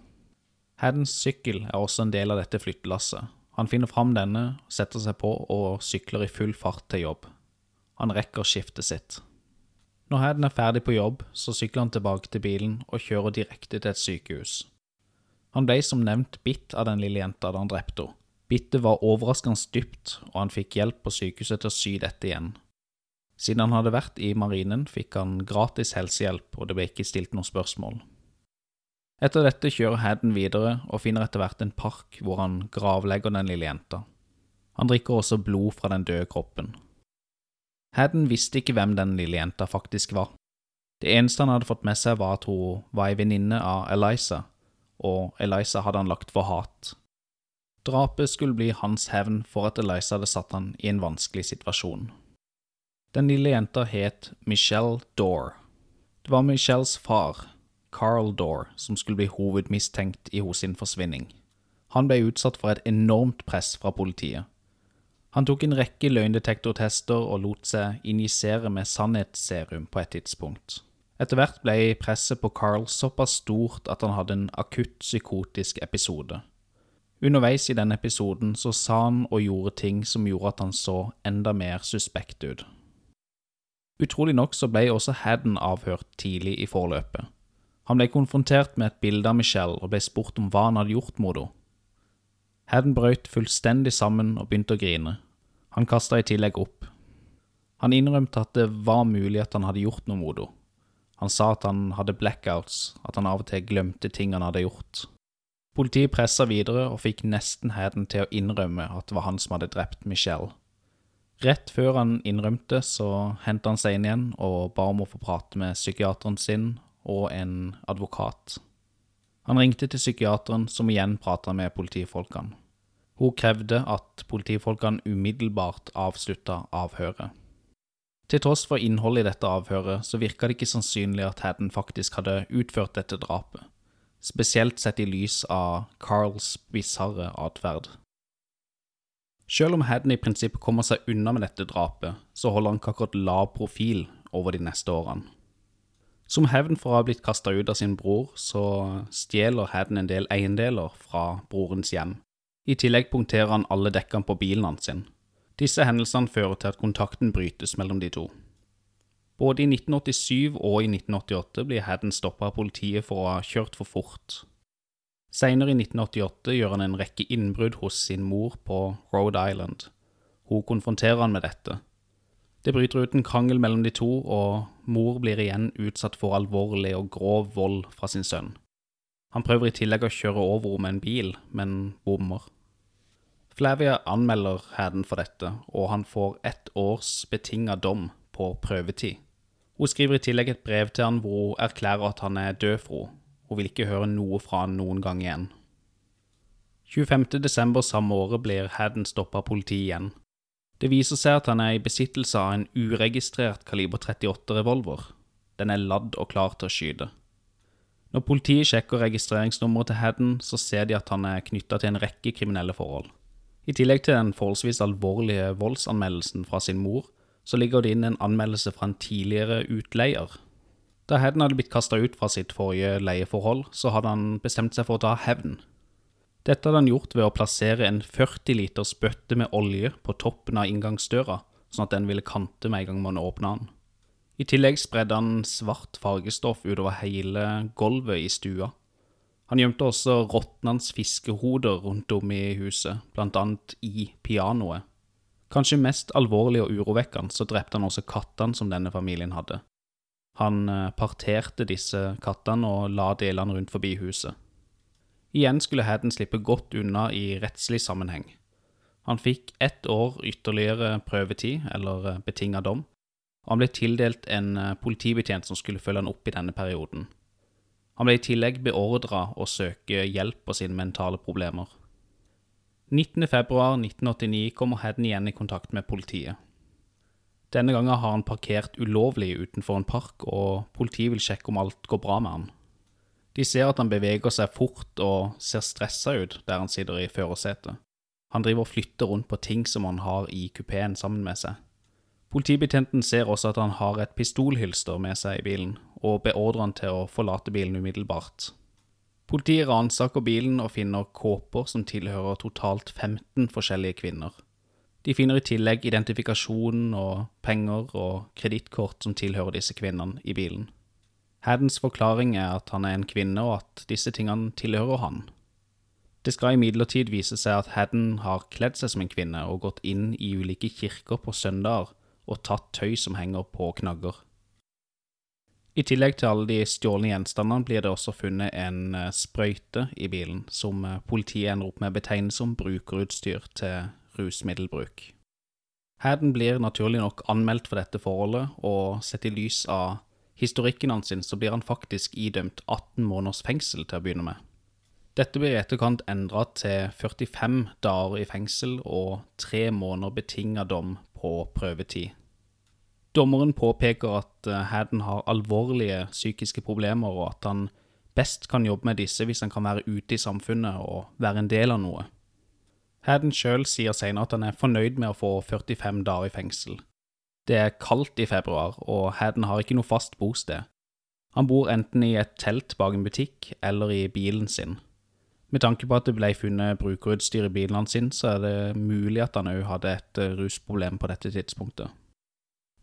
Haddens sykkel er også en del av dette flyttelasset. Han finner fram denne, setter seg på og sykler i full fart til jobb. Han rekker skiftet sitt. Når Hadden er ferdig på jobb, så sykler han tilbake til bilen og kjører direkte til et sykehus. Han ble som nevnt bitt av den lille jenta da han drepte henne. Bittet var overraskende dypt, og han fikk hjelp på sykehuset til å sy dette igjen. Siden han hadde vært i marinen, fikk han gratis helsehjelp, og det ble ikke stilt noen spørsmål. Etter dette kjører Hadden videre og finner etter hvert en park hvor han gravlegger den lille jenta. Han drikker også blod fra den døde kroppen. Hadden visste ikke hvem den lille jenta faktisk var. Det eneste han hadde fått med seg, var at hun var ei venninne av Eliza, og Eliza hadde han lagt for hat. Drapet skulle bli hans hevn for at Eliza hadde satt han i en vanskelig situasjon. Den lille jenta het Michelle Dore. Det var Michelles far, Carl Dore, som skulle bli hovedmistenkt i hos sin forsvinning. Han ble utsatt for et enormt press fra politiet. Han tok en rekke løgndetektortester og lot seg injisere med sannhetsserum på et tidspunkt. Etter hvert ble presset på Carl såpass stort at han hadde en akutt psykotisk episode. Underveis i denne episoden så sa han og gjorde ting som gjorde at han så enda mer suspekt ut. Utrolig nok så ble også Hadden avhørt tidlig i forløpet. Han ble konfrontert med et bilde av Michelle og ble spurt om hva han hadde gjort mot henne. Hadden brøt fullstendig sammen og begynte å grine. Han kasta i tillegg opp. Han innrømte at det var mulig at han hadde gjort noe mot henne. Han sa at han hadde blackouts, at han av og til glemte ting han hadde gjort. Politiet pressa videre og fikk nesten Hadden til å innrømme at det var han som hadde drept Michelle. Rett før han innrømte, så hentet han seg inn igjen og ba om å få prate med psykiateren sin og en advokat. Han ringte til psykiateren, som igjen prata med politifolkene. Hun krevde at politifolkene umiddelbart avslutta avhøret. Til tross for innholdet i dette avhøret, så virka det ikke sannsynlig at Haddon faktisk hadde utført dette drapet, spesielt sett i lys av Carls bisarre atferd. Selv om Haddon i prinsippet kommer seg unna med dette drapet, så holder han ikke akkurat lav profil over de neste årene. Som hevn for å ha blitt kasta ut av sin bror, så stjeler Haddon en del eiendeler fra brorens hjem. I tillegg punkterer han alle dekkene på bilen hans sin. Disse hendelsene fører til at kontakten brytes mellom de to. Både i 1987 og i 1988 blir Hadden stoppa av politiet for å ha kjørt for fort. Senere i 1988 gjør han en rekke innbrudd hos sin mor på Rhode Island. Hun konfronterer han med dette. Det bryter ut en krangel mellom de to, og mor blir igjen utsatt for alvorlig og grov vold fra sin sønn. Han prøver i tillegg å kjøre over henne med en bil, men bommer. Flavia anmelder Hadden for dette, og han får ett års betinga dom på prøvetid. Hun skriver i tillegg et brev til han hvor hun erklærer at han er død for henne. Hun vil ikke høre noe fra han noen gang igjen. 25. desember samme året blir Hadden stoppa av politiet igjen. Det viser seg at han er i besittelse av en uregistrert kaliber 38 revolver. Den er ladd og klar til å skyte. Når politiet sjekker registreringsnummeret til Hadden, så ser de at han er knytta til en rekke kriminelle forhold. I tillegg til den forholdsvis alvorlige voldsanmeldelsen fra sin mor, så ligger det inn en anmeldelse fra en tidligere utleier. Da Hedden hadde blitt kasta ut fra sitt forrige leieforhold, så hadde han bestemt seg for å ta hevn. Dette hadde han gjort ved å plassere en 40 liters bøtte med olje på toppen av inngangsdøra, sånn at den ville kante med en gang man åpna den. I tillegg spredde han svart fargestoff utover hele gulvet i stua, han gjemte også råtnende fiskehoder rundt om i huset, blant annet i pianoet. Kanskje mest alvorlig og urovekkende så drepte han også kattene som denne familien hadde. Han eh, parterte disse kattene og la delene rundt forbi huset. Igjen skulle Hadden slippe godt unna i rettslig sammenheng. Han fikk ett år ytterligere prøvetid, eller eh, betinga dom, og han ble tildelt en eh, politibetjent som skulle følge han opp i denne perioden. Han ble i tillegg beordra å søke hjelp på sine mentale problemer. 19.2.1989 kommer Hedden igjen i kontakt med politiet. Denne gangen har han parkert ulovlig utenfor en park, og politiet vil sjekke om alt går bra med han. De ser at han beveger seg fort og ser stressa ut der han sitter i førersetet. Han driver og flytter rundt på ting som han har i kupeen sammen med seg. Politibetjenten ser også at han har et pistolhylster med seg i bilen, og beordrer han til å forlate bilen umiddelbart. Politiet ransaker bilen og finner kåper som tilhører totalt 15 forskjellige kvinner. De finner i tillegg identifikasjon og penger og kredittkort som tilhører disse kvinnene, i bilen. Haddens forklaring er at han er en kvinne, og at disse tingene tilhører han. Det skal imidlertid vise seg at Hadden har kledd seg som en kvinne og gått inn i ulike kirker på søndager og tatt tøy som henger på knagger. I tillegg til alle de stjålne gjenstandene blir det også funnet en eh, sprøyte i bilen, som eh, politiet ender opp med å betegne som brukerutstyr til rusmiddelbruk. Hadden blir naturlig nok anmeldt for dette forholdet, og sett i lys av historikken hans, så blir han faktisk idømt 18 måneders fengsel til å begynne med. Dette blir i etterkant endra til 45 dager i fengsel og tre måneder betinga dom på prøvetid. Dommeren påpeker at Haddon har alvorlige psykiske problemer, og at han best kan jobbe med disse hvis han kan være ute i samfunnet og være en del av noe. Haddon sjøl sier senere at han er fornøyd med å få 45 dager i fengsel. Det er kaldt i februar, og Haddon har ikke noe fast bosted. Han bor enten i et telt bak en butikk eller i bilen sin. Med tanke på at det ble funnet brukerutstyr i bilen sin, så er det mulig at han òg hadde et eh, rusproblem på dette tidspunktet.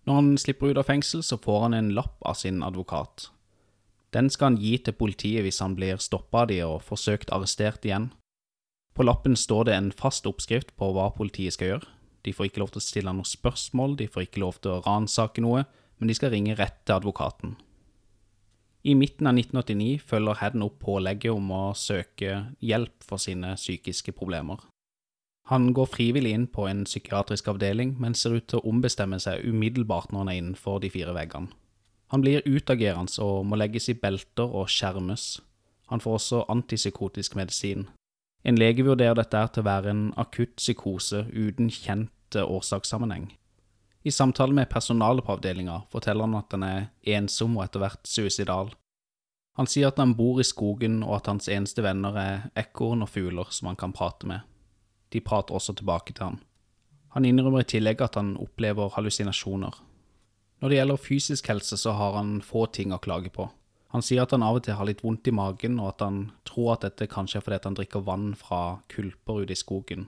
Når han slipper ut av fengsel, så får han en lapp av sin advokat. Den skal han gi til politiet hvis han blir stoppa av de og forsøkt arrestert igjen. På lappen står det en fast oppskrift på hva politiet skal gjøre. De får ikke lov til å stille noen spørsmål, de får ikke lov til å ransake noe, men de skal ringe rett til advokaten. I midten av 1989 følger Hadden opp pålegget om å søke hjelp for sine psykiske problemer. Han går frivillig inn på en psykiatrisk avdeling, men ser ut til å ombestemme seg umiddelbart når han er innenfor de fire veggene. Han blir utagerende og må legges i belter og skjermes. Han får også antipsykotisk medisin. En lege vurderer dette til å være en akutt psykose uten kjent årsakssammenheng. I samtale med personalet på avdelinga forteller han at han er ensom og etter hvert suicidal. Han sier at han bor i skogen, og at hans eneste venner er ekorn og fugler som han kan prate med. De prater også tilbake til han. Han innrømmer i tillegg at han opplever hallusinasjoner. Når det gjelder fysisk helse, så har han få ting å klage på. Han sier at han av og til har litt vondt i magen, og at han tror at dette kanskje er fordi han drikker vann fra kulper ute i skogen.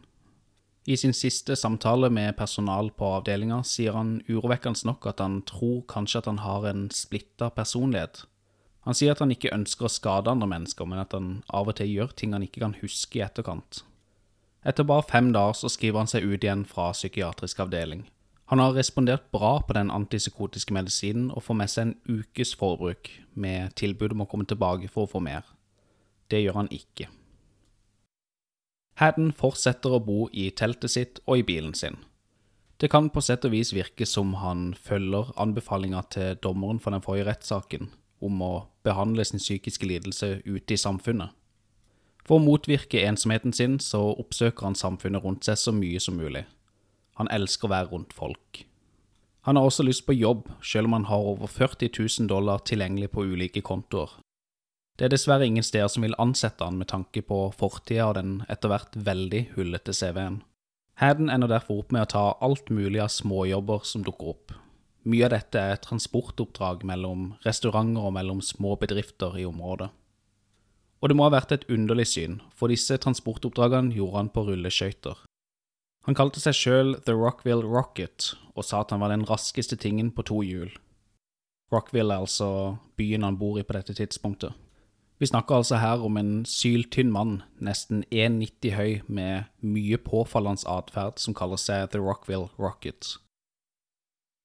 I sin siste samtale med personal på avdelinga sier han urovekkende nok at han tror kanskje at han har en splitta personlighet. Han sier at han ikke ønsker å skade andre mennesker, men at han av og til gjør ting han ikke kan huske i etterkant. Etter bare fem dager så skriver han seg ut igjen fra psykiatrisk avdeling. Han har respondert bra på den antipsykotiske medisinen og får med seg en ukes forbruk, med tilbud om å komme tilbake for å få mer. Det gjør han ikke. Haddon fortsetter å bo i teltet sitt og i bilen sin. Det kan på sett og vis virke som han følger anbefalinga til dommeren for den forrige rettssaken om å behandle sin psykiske lidelse ute i samfunnet. For å motvirke ensomheten sin så oppsøker han samfunnet rundt seg så mye som mulig. Han elsker å være rundt folk. Han har også lyst på jobb, selv om han har over 40 000 dollar tilgjengelig på ulike kontoer. Det er dessverre ingen steder som vil ansette han med tanke på fortida og den etter hvert veldig hullete CV-en. Haddon ender derfor opp med å ta alt mulig av småjobber som dukker opp. Mye av dette er transportoppdrag mellom restauranter og mellom små bedrifter i området. Og det må ha vært et underlig syn, for disse transportoppdragene gjorde han på rulleskøyter. Han kalte seg sjøl The Rockville Rocket, og sa at han var den raskeste tingen på to hjul. Rockville er altså byen han bor i på dette tidspunktet. Vi snakker altså her om en syltynn mann, nesten 1,90 høy, med mye påfallende atferd, som kaller seg The Rockville Rocket.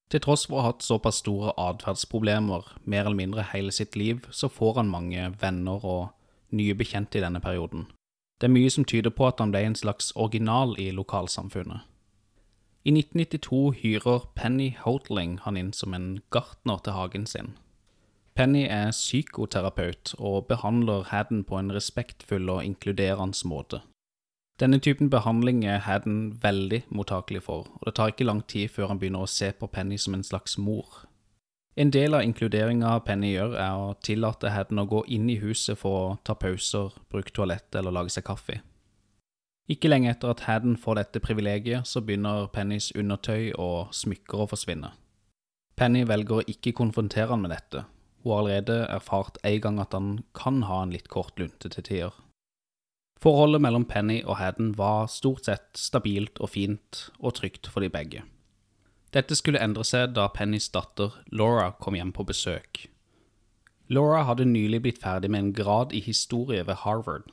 Til tross for å ha hatt såpass store atferdsproblemer mer eller mindre hele sitt liv, så får han mange venner og nye bekjente i denne perioden. Det er mye som tyder på at han ble en slags original i lokalsamfunnet. I 1992 hyrer Penny Hotling han inn som en gartner til hagen sin. Penny er psykoterapeut og behandler Haddon på en respektfull og inkluderende måte. Denne typen behandling er Haddon veldig mottakelig for, og det tar ikke lang tid før han begynner å se på Penny som en slags mor. En del av inkluderinga Penny gjør, er å tillate Haddon å gå inn i huset for å ta pauser, bruke toalettet eller lage seg kaffe. Ikke lenge etter at Haddon får dette privilegiet, så begynner Pennys undertøy og smykker å forsvinne. Penny velger å ikke konfrontere han med dette, hun har allerede erfart en gang at han kan ha en litt kort lunte til tider. Forholdet mellom Penny og Haddon var stort sett stabilt og fint og trygt for de begge. Dette skulle endre seg da Pennys datter Laura kom hjem på besøk. Laura hadde nylig blitt ferdig med en grad i historie ved Harvard.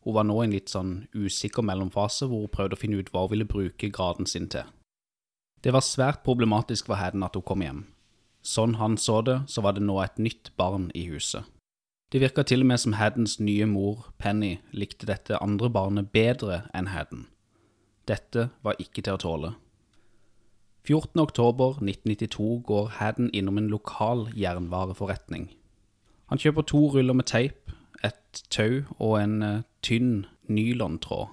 Hun var nå i en litt sånn usikker mellomfase hvor hun prøvde å finne ut hva hun ville bruke graden sin til. Det var svært problematisk for Haddon at hun kom hjem. Sånn han så det, så var det nå et nytt barn i huset. Det virka til og med som Haddens nye mor, Penny, likte dette andre barnet bedre enn Hadden. Dette var ikke til å tåle. 14.10.1992 går Hadden innom en lokal jernvareforretning. Han kjøper to ruller med teip, et tau og en uh, tynn nylontråd.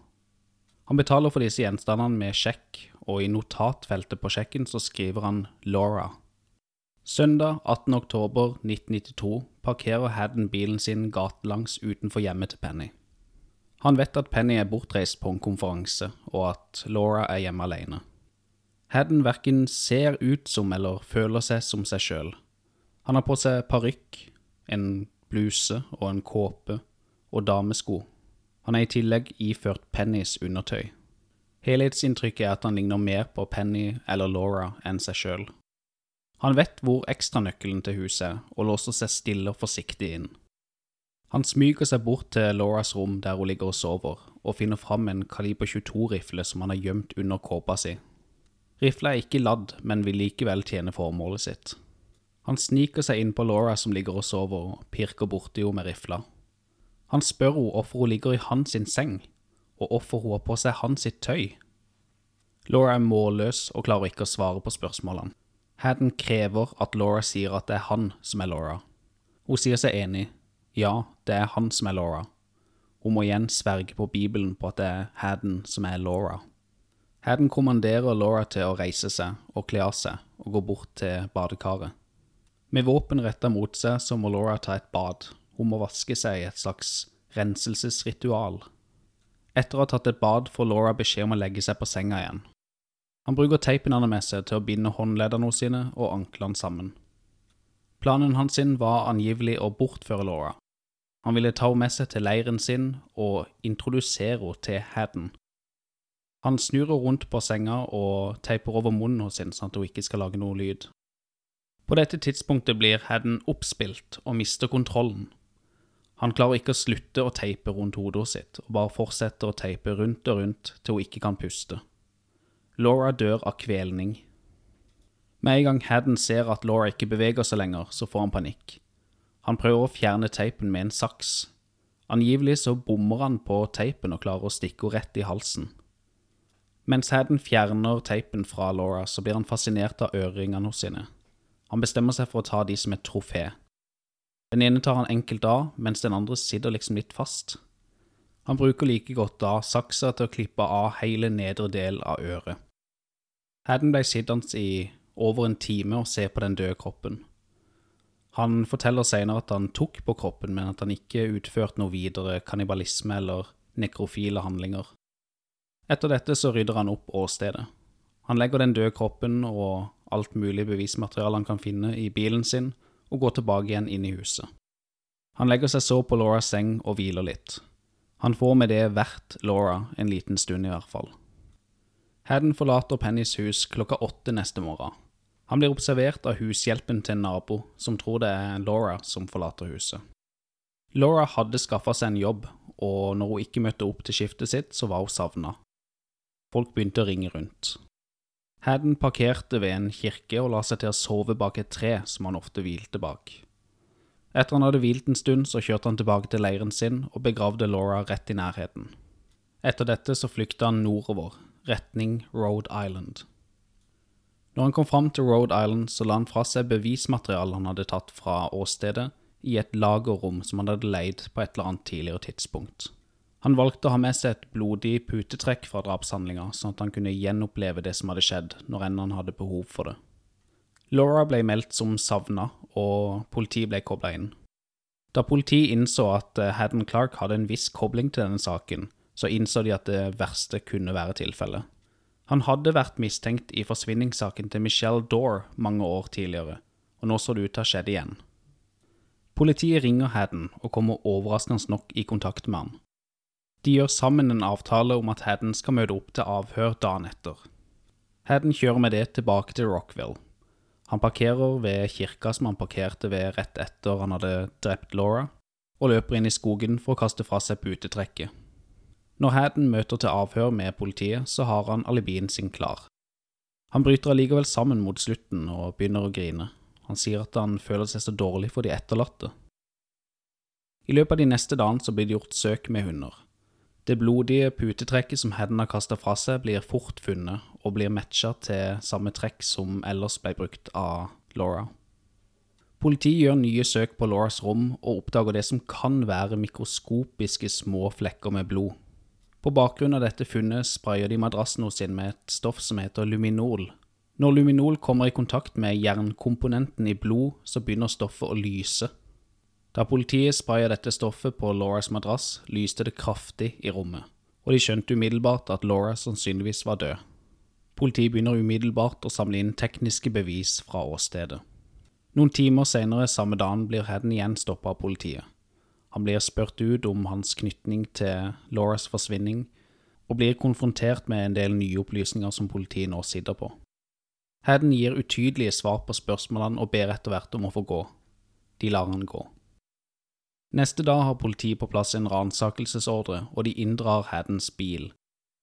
Han betaler for disse gjenstandene med sjekk, og i notatfeltet på sjekken så skriver han Laura. Søndag 18.10.1992 parkerer Haddon bilen sin gatelangs utenfor hjemmet til Penny. Han vet at Penny er bortreist på en konferanse, og at Laura er hjemme alene. Haddon verken ser ut som eller føler seg som seg sjøl. Han har på seg parykk, en bluse og en kåpe og damesko. Han er i tillegg iført Pennys undertøy. Helhetsinntrykket er at han ligner mer på Penny eller Laura enn seg sjøl. Han vet hvor ekstranøkkelen til huset er, og låser seg stille og forsiktig inn. Han smyger seg bort til Lauras rom der hun ligger og sover, og finner fram en kaliber 22-rifle som han har gjemt under kåpa si. Rifla er ikke ladd, men vil likevel tjene formålet sitt. Han sniker seg inn på Laura som ligger og sover, og pirker borti henne med rifla. Han spør henne hvorfor hun ligger i hans seng, og hvorfor hun har på seg hans sitt tøy. Laura er målløs og klarer ikke å svare på spørsmålene. Haddon krever at Laura sier at det er han som er Laura. Hun sier seg enig. Ja, det er han som er Laura. Hun må igjen sverge på Bibelen på at det er Haddon som er Laura. Haddon kommanderer Laura til å reise seg og kle av seg og gå bort til badekaret. Med våpen retta mot seg så må Laura ta et bad. Hun må vaske seg i et slags renselsesritual. Etter å ha tatt et bad får Laura beskjed om å legge seg på senga igjen. Han bruker teipen han har med seg til å binde håndleddene sine og anklene sammen. Planen hans sin var angivelig å bortføre Laura. Han ville ta henne med seg til leiren sin og introdusere henne til Hadden. Han snur henne rundt på senga og teiper over munnen hennes sin sånn at hun ikke skal lage noe lyd. På dette tidspunktet blir Hadden oppspilt og mister kontrollen. Han klarer ikke å slutte å teipe rundt hodet sitt, og bare fortsetter å teipe rundt og rundt til hun ikke kan puste. Laura dør av kvelning. Med en gang Haddon ser at Laura ikke beveger seg lenger, så får han panikk. Han prøver å fjerne teipen med en saks. Angivelig så bommer han på teipen og klarer å stikke henne rett i halsen. Mens Haddon fjerner teipen fra Laura, så blir han fascinert av øreringene sine. Han bestemmer seg for å ta de som et trofé. Den ene tar han enkelt av, mens den andre sitter liksom litt fast. Han bruker like godt da saksa til å klippe av hele nedre del av øret. Haddon ble sittende i over en time og se på den døde kroppen. Han forteller senere at han tok på kroppen, men at han ikke utførte noe videre kannibalisme eller nekrofile handlinger. Etter dette så rydder han opp åstedet. Han legger den døde kroppen og alt mulig bevismateriale han kan finne i bilen sin, og går tilbake igjen inn i huset. Han legger seg så på Lauras seng og hviler litt. Han får med det vært Laura en liten stund i hvert fall. Haddon forlater Pennys hus klokka åtte neste morgen. Han blir observert av hushjelpen til en nabo, som tror det er Laura som forlater huset. Laura hadde skaffa seg en jobb, og når hun ikke møtte opp til skiftet sitt, så var hun savna. Folk begynte å ringe rundt. Haddon parkerte ved en kirke og la seg til å sove bak et tre som han ofte hvilte bak. Etter han hadde hvilt en stund, så kjørte han tilbake til leiren sin og begravde Laura rett i nærheten. Etter dette så flykta han nordover, retning Rhode Island. Når han kom fram til Rhode Island, så la han fra seg bevismateriale han hadde tatt fra åstedet, i et lagerrom som han hadde leid på et eller annet tidligere tidspunkt. Han valgte å ha med seg et blodig putetrekk fra drapshandlinga, sånn at han kunne gjenoppleve det som hadde skjedd, når enn han hadde behov for det. Laura ble meldt som savna, og politiet ble kobla inn. Da politiet innså at eh, Haddon Clark hadde en viss kobling til denne saken, så innså de at det verste kunne være tilfellet. Han hadde vært mistenkt i forsvinningssaken til Michelle Dore mange år tidligere, og nå så det ut til å ha skjedd igjen. Politiet ringer Haddon og kommer overraskende nok i kontakt med han. De gjør sammen en avtale om at Haddon skal møte opp til avhør dagen etter. Haddon kjører med det tilbake til Rockville. Han parkerer ved kirka som han parkerte ved rett etter han hadde drept Laura, og løper inn i skogen for å kaste fra seg putetrekket. Når Haddon møter til avhør med politiet, så har han alibien sin klar. Han bryter allikevel sammen mot slutten og begynner å grine. Han sier at han føler seg så dårlig for de etterlatte. I løpet av de neste dagene så blir det gjort søk med hunder. Det blodige putetrekket som Hedden har kasta fra seg, blir fort funnet og blir matcha til samme trekk som ellers ble brukt av Laura. Politiet gjør nye søk på Lauras rom og oppdager det som kan være mikroskopiske små flekker med blod. På bakgrunn av dette funnet sprayer de madrassen hos sin med et stoff som heter luminol. Når luminol kommer i kontakt med jernkomponenten i blod, så begynner stoffet å lyse. Da politiet spraya dette stoffet på Lauras madrass, lyste det kraftig i rommet, og de skjønte umiddelbart at Laura sannsynligvis var død. Politiet begynner umiddelbart å samle inn tekniske bevis fra åstedet. Noen timer senere samme dagen blir Hedden igjen stoppa av politiet. Han blir spurt ut om hans knytning til Lauras forsvinning, og blir konfrontert med en del nye opplysninger som politiet nå sitter på. Haddon gir utydelige svar på spørsmålene og ber etter hvert om å få gå. De lar han gå. Neste dag har politiet på plass en ransakelsesordre, og de inndrar Haddens bil.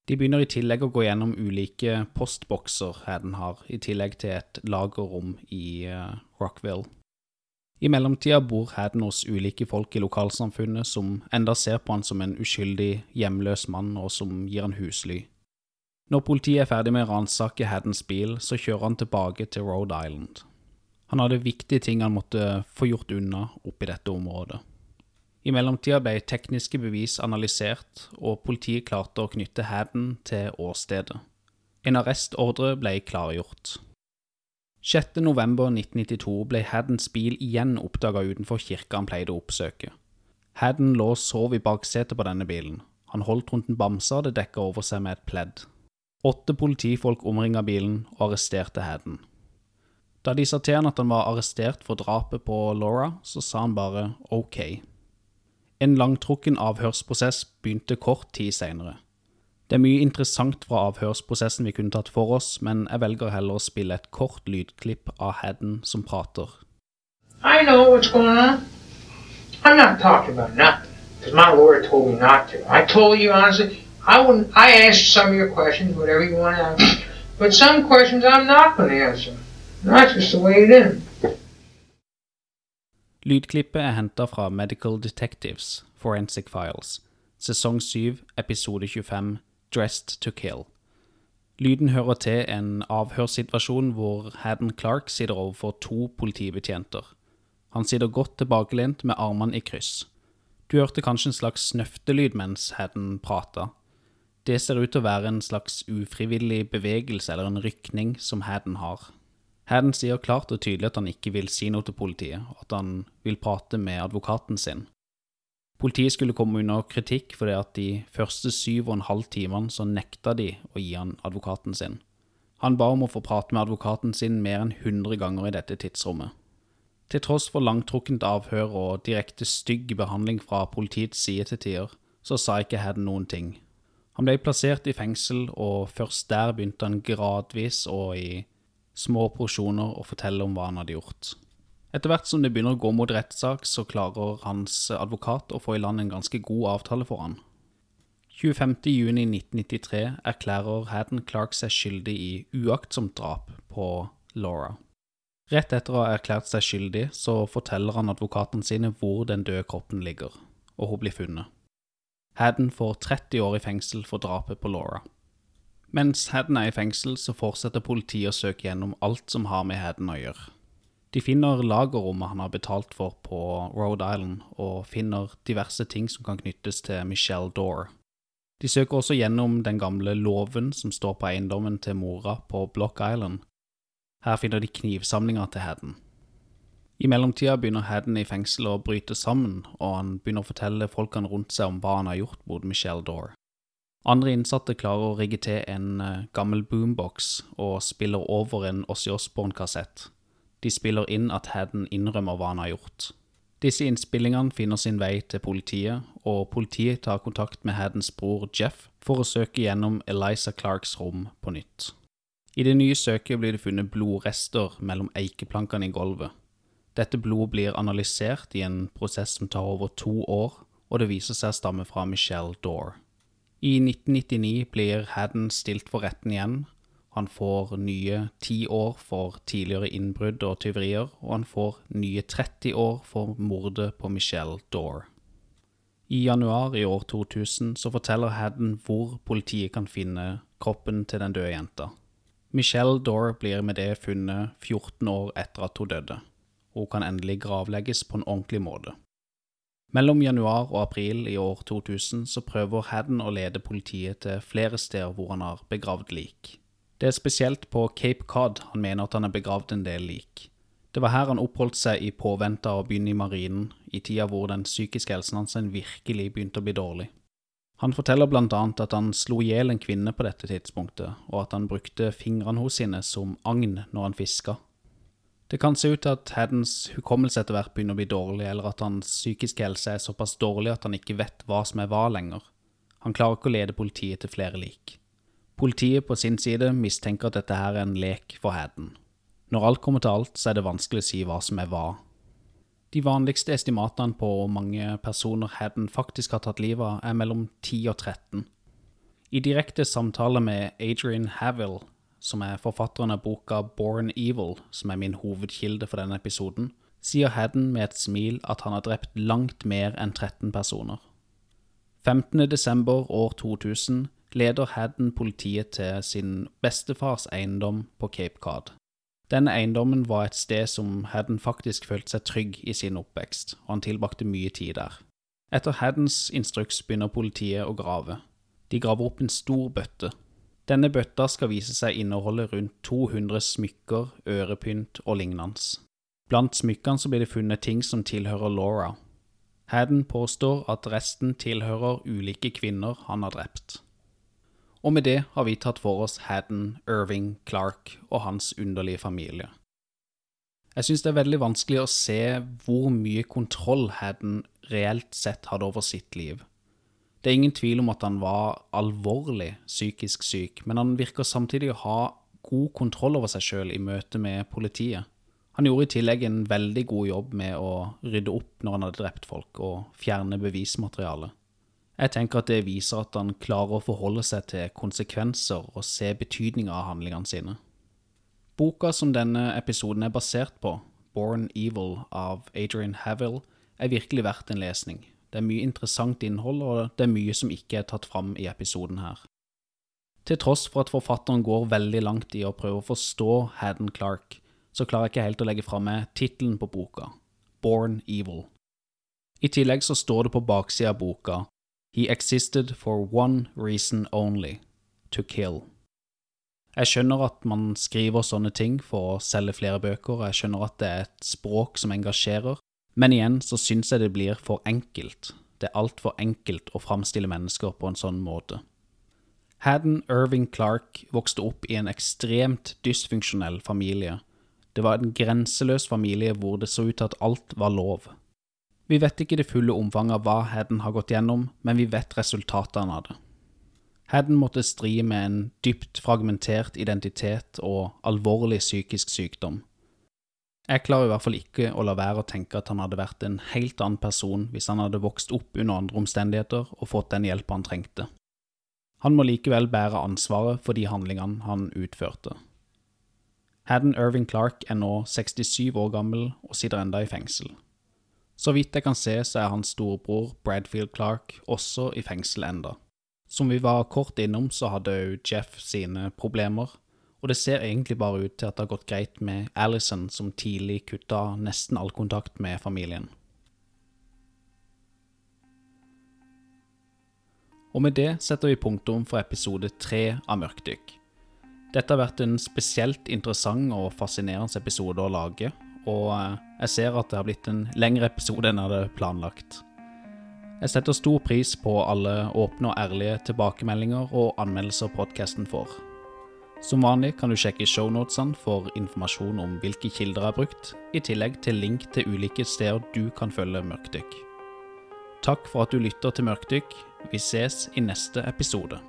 De begynner i tillegg å gå gjennom ulike postbokser Hadden har, i tillegg til et lagerrom i uh, Rockville. I mellomtida bor Haddon hos ulike folk i lokalsamfunnet som enda ser på han som en uskyldig, hjemløs mann, og som gir han husly. Når politiet er ferdig med å ransake Haddens bil, så kjører han tilbake til Rhode Island. Han hadde viktige ting han måtte få gjort unna oppi dette området. I mellomtida ble tekniske bevis analysert, og politiet klarte å knytte Haddon til åstedet. En arrestordre ble klargjort. 6. november 1992 ble Haddens bil igjen oppdaga utenfor kirka han pleide å oppsøke. Hadden lå og sov i baksetet på denne bilen. Han holdt rundt en bamse og hadde dekka over seg med et pledd. Åtte politifolk omringa bilen og arresterte Hadden. Da de sa til han at han var arrestert for drapet på Laura, så sa han bare ok. En langtrukken avhørsprosess begynte kort tid seinere. Det er mye interessant fra avhørsprosessen vi kunne tatt for oss, men jeg velger heller å spille et kort lydklipp av Hadden som prater. I know what's going on. I'm not talking about nothing because my lawyer told me not to. I told you honestly, I wouldn't. I answer some of your questions, whatever you want to answer, but some questions I'm not going to answer. That's just the way it is. Lydklippet er henta fra Medical Detectives, Forensic Files, sesong 7, episode 25, Dressed to Kill. Lyden hører til en avhørssituasjon hvor Haddon Clark sitter overfor to politibetjenter. Han sitter godt tilbakelent med armene i kryss. Du hørte kanskje en slags snøftelyd mens Haddon prata. Det ser ut til å være en slags ufrivillig bevegelse eller en rykning som Haddon har. Haddon sier klart og tydelig at han ikke vil si noe til politiet, og at han vil prate med advokaten sin. Politiet skulle komme under kritikk fordi at de første syv og en halv timene så nekta de å gi han advokaten sin. Han ba om å få prate med advokaten sin mer enn 100 ganger i dette tidsrommet. Til tross for langtrukkent avhør og direkte stygg behandling fra politiets side til tider, så sa ikke Hadden noen ting. Han ble plassert i fengsel, og først der begynte han gradvis og i små porsjoner å fortelle om hva han hadde gjort. Etter hvert som det begynner å gå mot rettssak, så klarer hans advokat å få i land en ganske god avtale for han. 25.6.1993 erklærer Haddon Clark seg skyldig i uaktsomt drap på Laura. Rett etter å ha erklært seg skyldig, så forteller han advokatene sine hvor den døde kroppen ligger, og hun blir funnet. Haddon får 30 år i fengsel for drapet på Laura. Mens Haddon er i fengsel, så fortsetter politiet å søke gjennom alt som har med Haddon å gjøre. De finner lagerrommet han har betalt for på Rhode Island, og finner diverse ting som kan knyttes til Michelle Dore. De søker også gjennom den gamle låven som står på eiendommen til mora på Block Island. Her finner de knivsamlinga til Hadden. I mellomtida begynner Hadden i fengsel å bryte sammen, og han begynner å fortelle folkene rundt seg om hva han har gjort mot Michelle Dore. Andre innsatte klarer å rigge til en uh, gammel boombox og spiller over en Ossie Osborne-kassett. De spiller inn at Hadden innrømmer hva han har gjort. Disse innspillingene finner sin vei til politiet, og politiet tar kontakt med Haddens bror Jeff for å søke gjennom Eliza Clarks rom på nytt. I det nye søket blir det funnet blodrester mellom eikeplankene i gulvet. Dette blodet blir analysert i en prosess som tar over to år, og det viser seg å stamme fra Michelle Dore. I 1999 blir Hadden stilt for retten igjen. Han får nye ti år for tidligere innbrudd og tyverier, og han får nye 30 år for mordet på Michelle Dore. I januar i år 2000 så forteller Hadden hvor politiet kan finne kroppen til den døde jenta. Michelle Dore blir med det funnet 14 år etter at hun døde, og kan endelig gravlegges på en ordentlig måte. Mellom januar og april i år 2000 så prøver Hadden å lede politiet til flere steder hvor han har begravd lik. Det er spesielt på Cape Cod han mener at han er begravd en del lik. Det var her han oppholdt seg i påvente av å begynne i marinen, i tida hvor den psykiske helsen hans virkelig begynte å bli dårlig. Han forteller blant annet at han slo i hjel en kvinne på dette tidspunktet, og at han brukte fingrene hos sine som agn når han fiska. Det kan se ut til at Haddens hukommelse etter hvert begynner å bli dårlig, eller at hans psykiske helse er såpass dårlig at han ikke vet hva som er hva lenger. Han klarer ikke å lede politiet til flere lik. Politiet på sin side mistenker at dette her er en lek for Hadden. Når alt kommer til alt, så er det vanskelig å si hva som er hva. De vanligste estimatene på hvor mange personer Hadden faktisk har tatt livet av, er mellom 10 og 13. I direkte samtale med Adrian Havill, som er forfatteren av boka Born Evil, som er min hovedkilde for denne episoden, sier Hadden med et smil at han har drept langt mer enn 13 personer. 15. desember år 2000 leder Hadden politiet til sin bestefars eiendom på Cape Cod. Denne eiendommen var et sted som Hadden faktisk følte seg trygg i sin oppvekst, og han tilbrakte mye tid der. Etter Haddens instruks begynner politiet å grave. De graver opp en stor bøtte. Denne bøtta skal vise seg inneholde rundt 200 smykker, ørepynt og lignende. Blant smykkene så blir det funnet ting som tilhører Laura. Haddon påstår at resten tilhører ulike kvinner han har drept. Og med det har vi tatt for oss Haddon, Irving, Clark og hans underlige familie. Jeg synes det er veldig vanskelig å se hvor mye kontroll Haddon reelt sett hadde over sitt liv. Det er ingen tvil om at han var alvorlig psykisk syk, men han virker samtidig å ha god kontroll over seg sjøl i møte med politiet. Han gjorde i tillegg en veldig god jobb med å rydde opp når han hadde drept folk, og fjerne bevismateriale. Jeg tenker at det viser at han klarer å forholde seg til konsekvenser og se betydninga av handlingene sine. Boka som denne episoden er basert på, Born Evil av Adrian Havill, er virkelig verdt en lesning. Det er mye interessant innhold, og det er mye som ikke er tatt fram i episoden her. Til tross for at forfatteren går veldig langt i å prøve å forstå Haddon Clark, så klarer jeg ikke helt å legge fra meg tittelen på boka, Born Evil. I tillegg så står det på baksida av boka He existed for one reason only, to kill. Jeg skjønner at man skriver sånne ting for å selge flere bøker, og jeg skjønner at det er et språk som engasjerer, men igjen så syns jeg det blir for enkelt. Det er altfor enkelt å framstille mennesker på en sånn måte. Haddon Irving Clark vokste opp i en ekstremt dysfunksjonell familie, det var en grenseløs familie hvor det så ut til at alt var lov. Vi vet ikke det fulle omfanget av hva Haddon har gått gjennom, men vi vet resultatene av det. Haddon måtte stri med en dypt fragmentert identitet og alvorlig psykisk sykdom. Jeg klarer i hvert fall ikke å la være å tenke at han hadde vært en helt annen person hvis han hadde vokst opp under andre omstendigheter og fått den hjelpa han trengte. Han må likevel bære ansvaret for de handlingene han utførte. Haddon Irving Clark er nå 67 år gammel og sitter enda i fengsel. Så vidt jeg kan se, så er hans storebror Bradfield Clark også i fengsel enda. Som vi var kort innom, så hadde òg Jeff sine problemer, og det ser egentlig bare ut til at det har gått greit med Alison, som tidlig kutta nesten all kontakt med familien. Og med det setter vi punktum for episode tre av Mørkdykk. Dette har vært en spesielt interessant og fascinerende episode å lage, og eh, jeg ser at det har blitt en lengre episode enn jeg hadde planlagt. Jeg setter stor pris på alle åpne og ærlige tilbakemeldinger og anmeldelser podkasten får. Som vanlig kan du sjekke shownotene for informasjon om hvilke kilder jeg har brukt, i tillegg til link til ulike steder du kan følge Mørkdykk. Takk for at du lytter til Mørkdykk. Vi ses i neste episode.